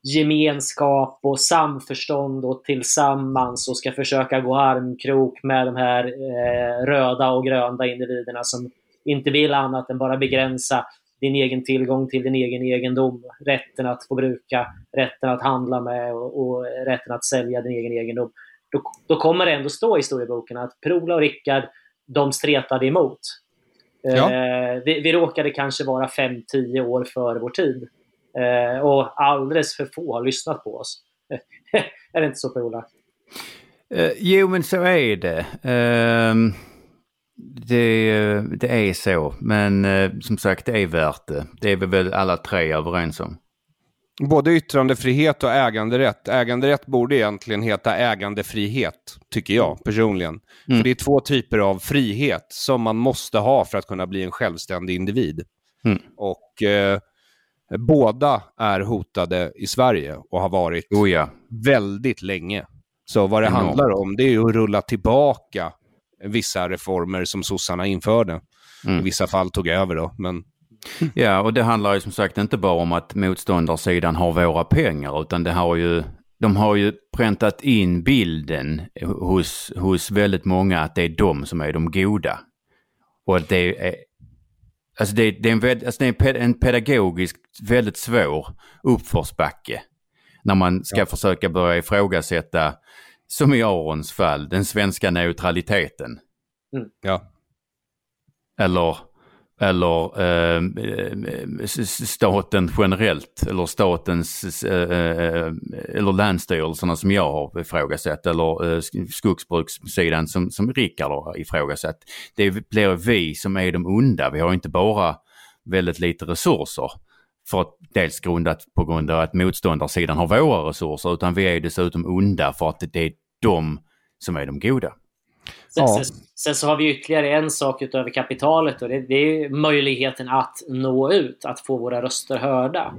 gemenskap och samförstånd och tillsammans och ska försöka gå armkrok med de här eh, röda och gröna individerna som inte vill annat än bara begränsa din egen tillgång till din egen egendom. Rätten att få bruka, rätten att handla med och, och rätten att sälja din egen egendom. Då, då kommer det ändå stå i historieboken att Prola och Rickard, de stretade emot. Ja. Eh, vi, vi råkade kanske vara 5-10 år före vår tid. Eh, och alldeles för få har lyssnat på oss. är det inte så Per-Ola? Eh, jo, men så är det. Eh, det. Det är så, men eh, som sagt det är värt det. Det är vi väl alla tre överens om. Både yttrandefrihet och äganderätt. Äganderätt borde egentligen heta ägandefrihet, tycker jag personligen. Mm. För det är två typer av frihet som man måste ha för att kunna bli en självständig individ. Mm. Och eh, Båda är hotade i Sverige och har varit oh ja. väldigt länge. Så vad det mm. handlar om det är att rulla tillbaka vissa reformer som sossarna införde. Mm. I vissa fall tog över då, men... Ja, och det handlar ju som sagt inte bara om att motståndarsidan har våra pengar, utan det har ju, de har ju präntat in bilden hos, hos väldigt många att det är de som är de goda. Och att det är Alltså det, det, är en, alltså det är en pedagogiskt väldigt svår uppförsbacke. När man ska ja. försöka börja ifrågasätta, som i Arons fall, den svenska neutraliteten. Mm. Ja. Eller eller ehm, eh, staten generellt eller statens eh, eh, eller länsstyrelserna som jag har ifrågasatt eller eh, skogsbrukssidan som, som Rickard har ifrågasatt. Det blir vi som är de onda. Vi har inte bara väldigt lite resurser för att dels grundat på grund av att motståndarsidan har våra resurser utan vi är dessutom onda för att det är de som är de goda. Sen, ja. sen, sen, så har vi ytterligare en sak utöver kapitalet och det, det är möjligheten att nå ut, att få våra röster hörda.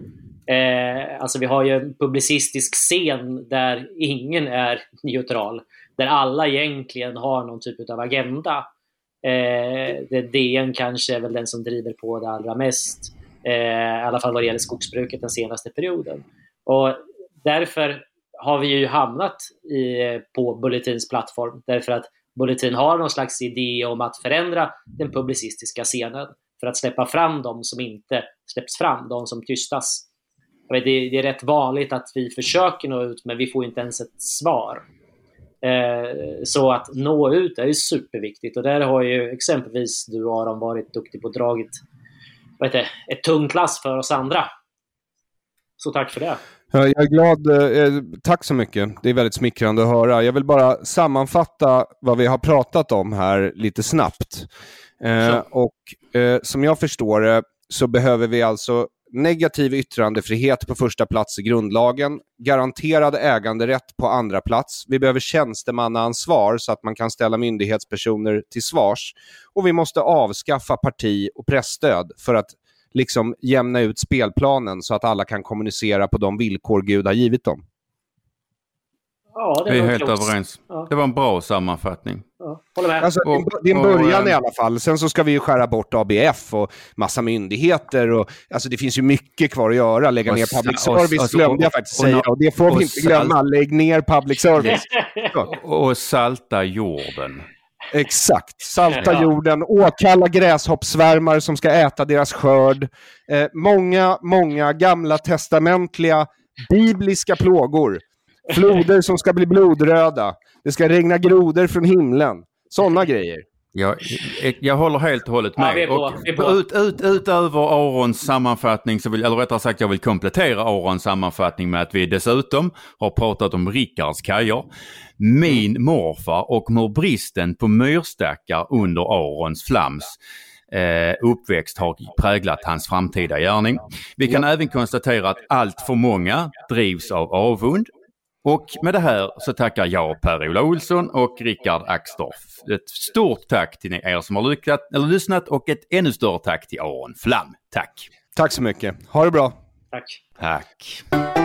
Eh, alltså vi har ju en publicistisk scen där ingen är neutral. Där alla egentligen har någon typ av agenda. Eh, det DN kanske är väl den som driver på det allra mest. Eh, I alla fall vad det gäller skogsbruket den senaste perioden. Och därför har vi ju hamnat i, på Bulletins plattform. Därför att Bulletin har någon slags idé om att förändra den publicistiska scenen för att släppa fram de som inte släpps fram, de som tystas. Vet, det, är rätt vanligt att vi försöker nå ut men vi får inte ens ett svar. Eh, så att nå ut är ju superviktigt och där har ju exempelvis du Aron varit duktig på att dragit vad heter, ett tungt lass för oss andra. Så tack för det. Jag är glad. Eh, tack så mycket. Det är väldigt smickrande att höra. Jag vill bara sammanfatta vad vi har pratat om här lite snabbt. Eh, och eh, Som jag förstår det så behöver vi alltså negativ yttrandefrihet på första plats i grundlagen, garanterad äganderätt på andra plats. Vi behöver tjänstemannaansvar så att man kan ställa myndighetspersoner till svars. Och vi måste avskaffa parti och pressstöd för att liksom jämna ut spelplanen så att alla kan kommunicera på de villkor Gud har givit dem. Ja, det Vi är var helt klokt. överens. Ja. Det var en bra sammanfattning. Ja, håller med. Alltså, Och- det är en och, början eh, i alla fall. Sen så ska vi ju skära bort ABF och massa myndigheter. Och, alltså det finns ju mycket kvar att göra. Lägga Och ner public och- service alltså, glömde jag och- faktiskt och- säga. Och det får och vi inte salt- glömma. Lägg ner public service. Och salta jorden. Exakt. Salta Ja. jorden, åkalla gräshoppsvärmar som ska äta deras skörd. Eh, många, många gamla testamentliga bibliska plågor. Floder som ska bli blodröda. Det ska regna grodor från himlen. Sådana grejer. Jag, jag, jag håller helt och hållet Ja, med. på, och. Ut, ut, utöver Arons sammanfattning, så vill, eller rättare sagt jag vill komplettera Arons sammanfattning med att vi dessutom har pratat om Rickards kajer, min morfar och hur bristen på myrstackar under Arons flams eh, uppväxt har präglat hans framtida gärning. Vi kan även konstatera att allt för många drivs av avund och med det här så tackar jag Per-Ola Olsson och Rickard Axdorff. Ett stort tack till er som har lyckat, eller lyssnat och ett ännu större tack till Aron Flam. Tack! Tack så mycket. Ha det bra. Tack. Tack!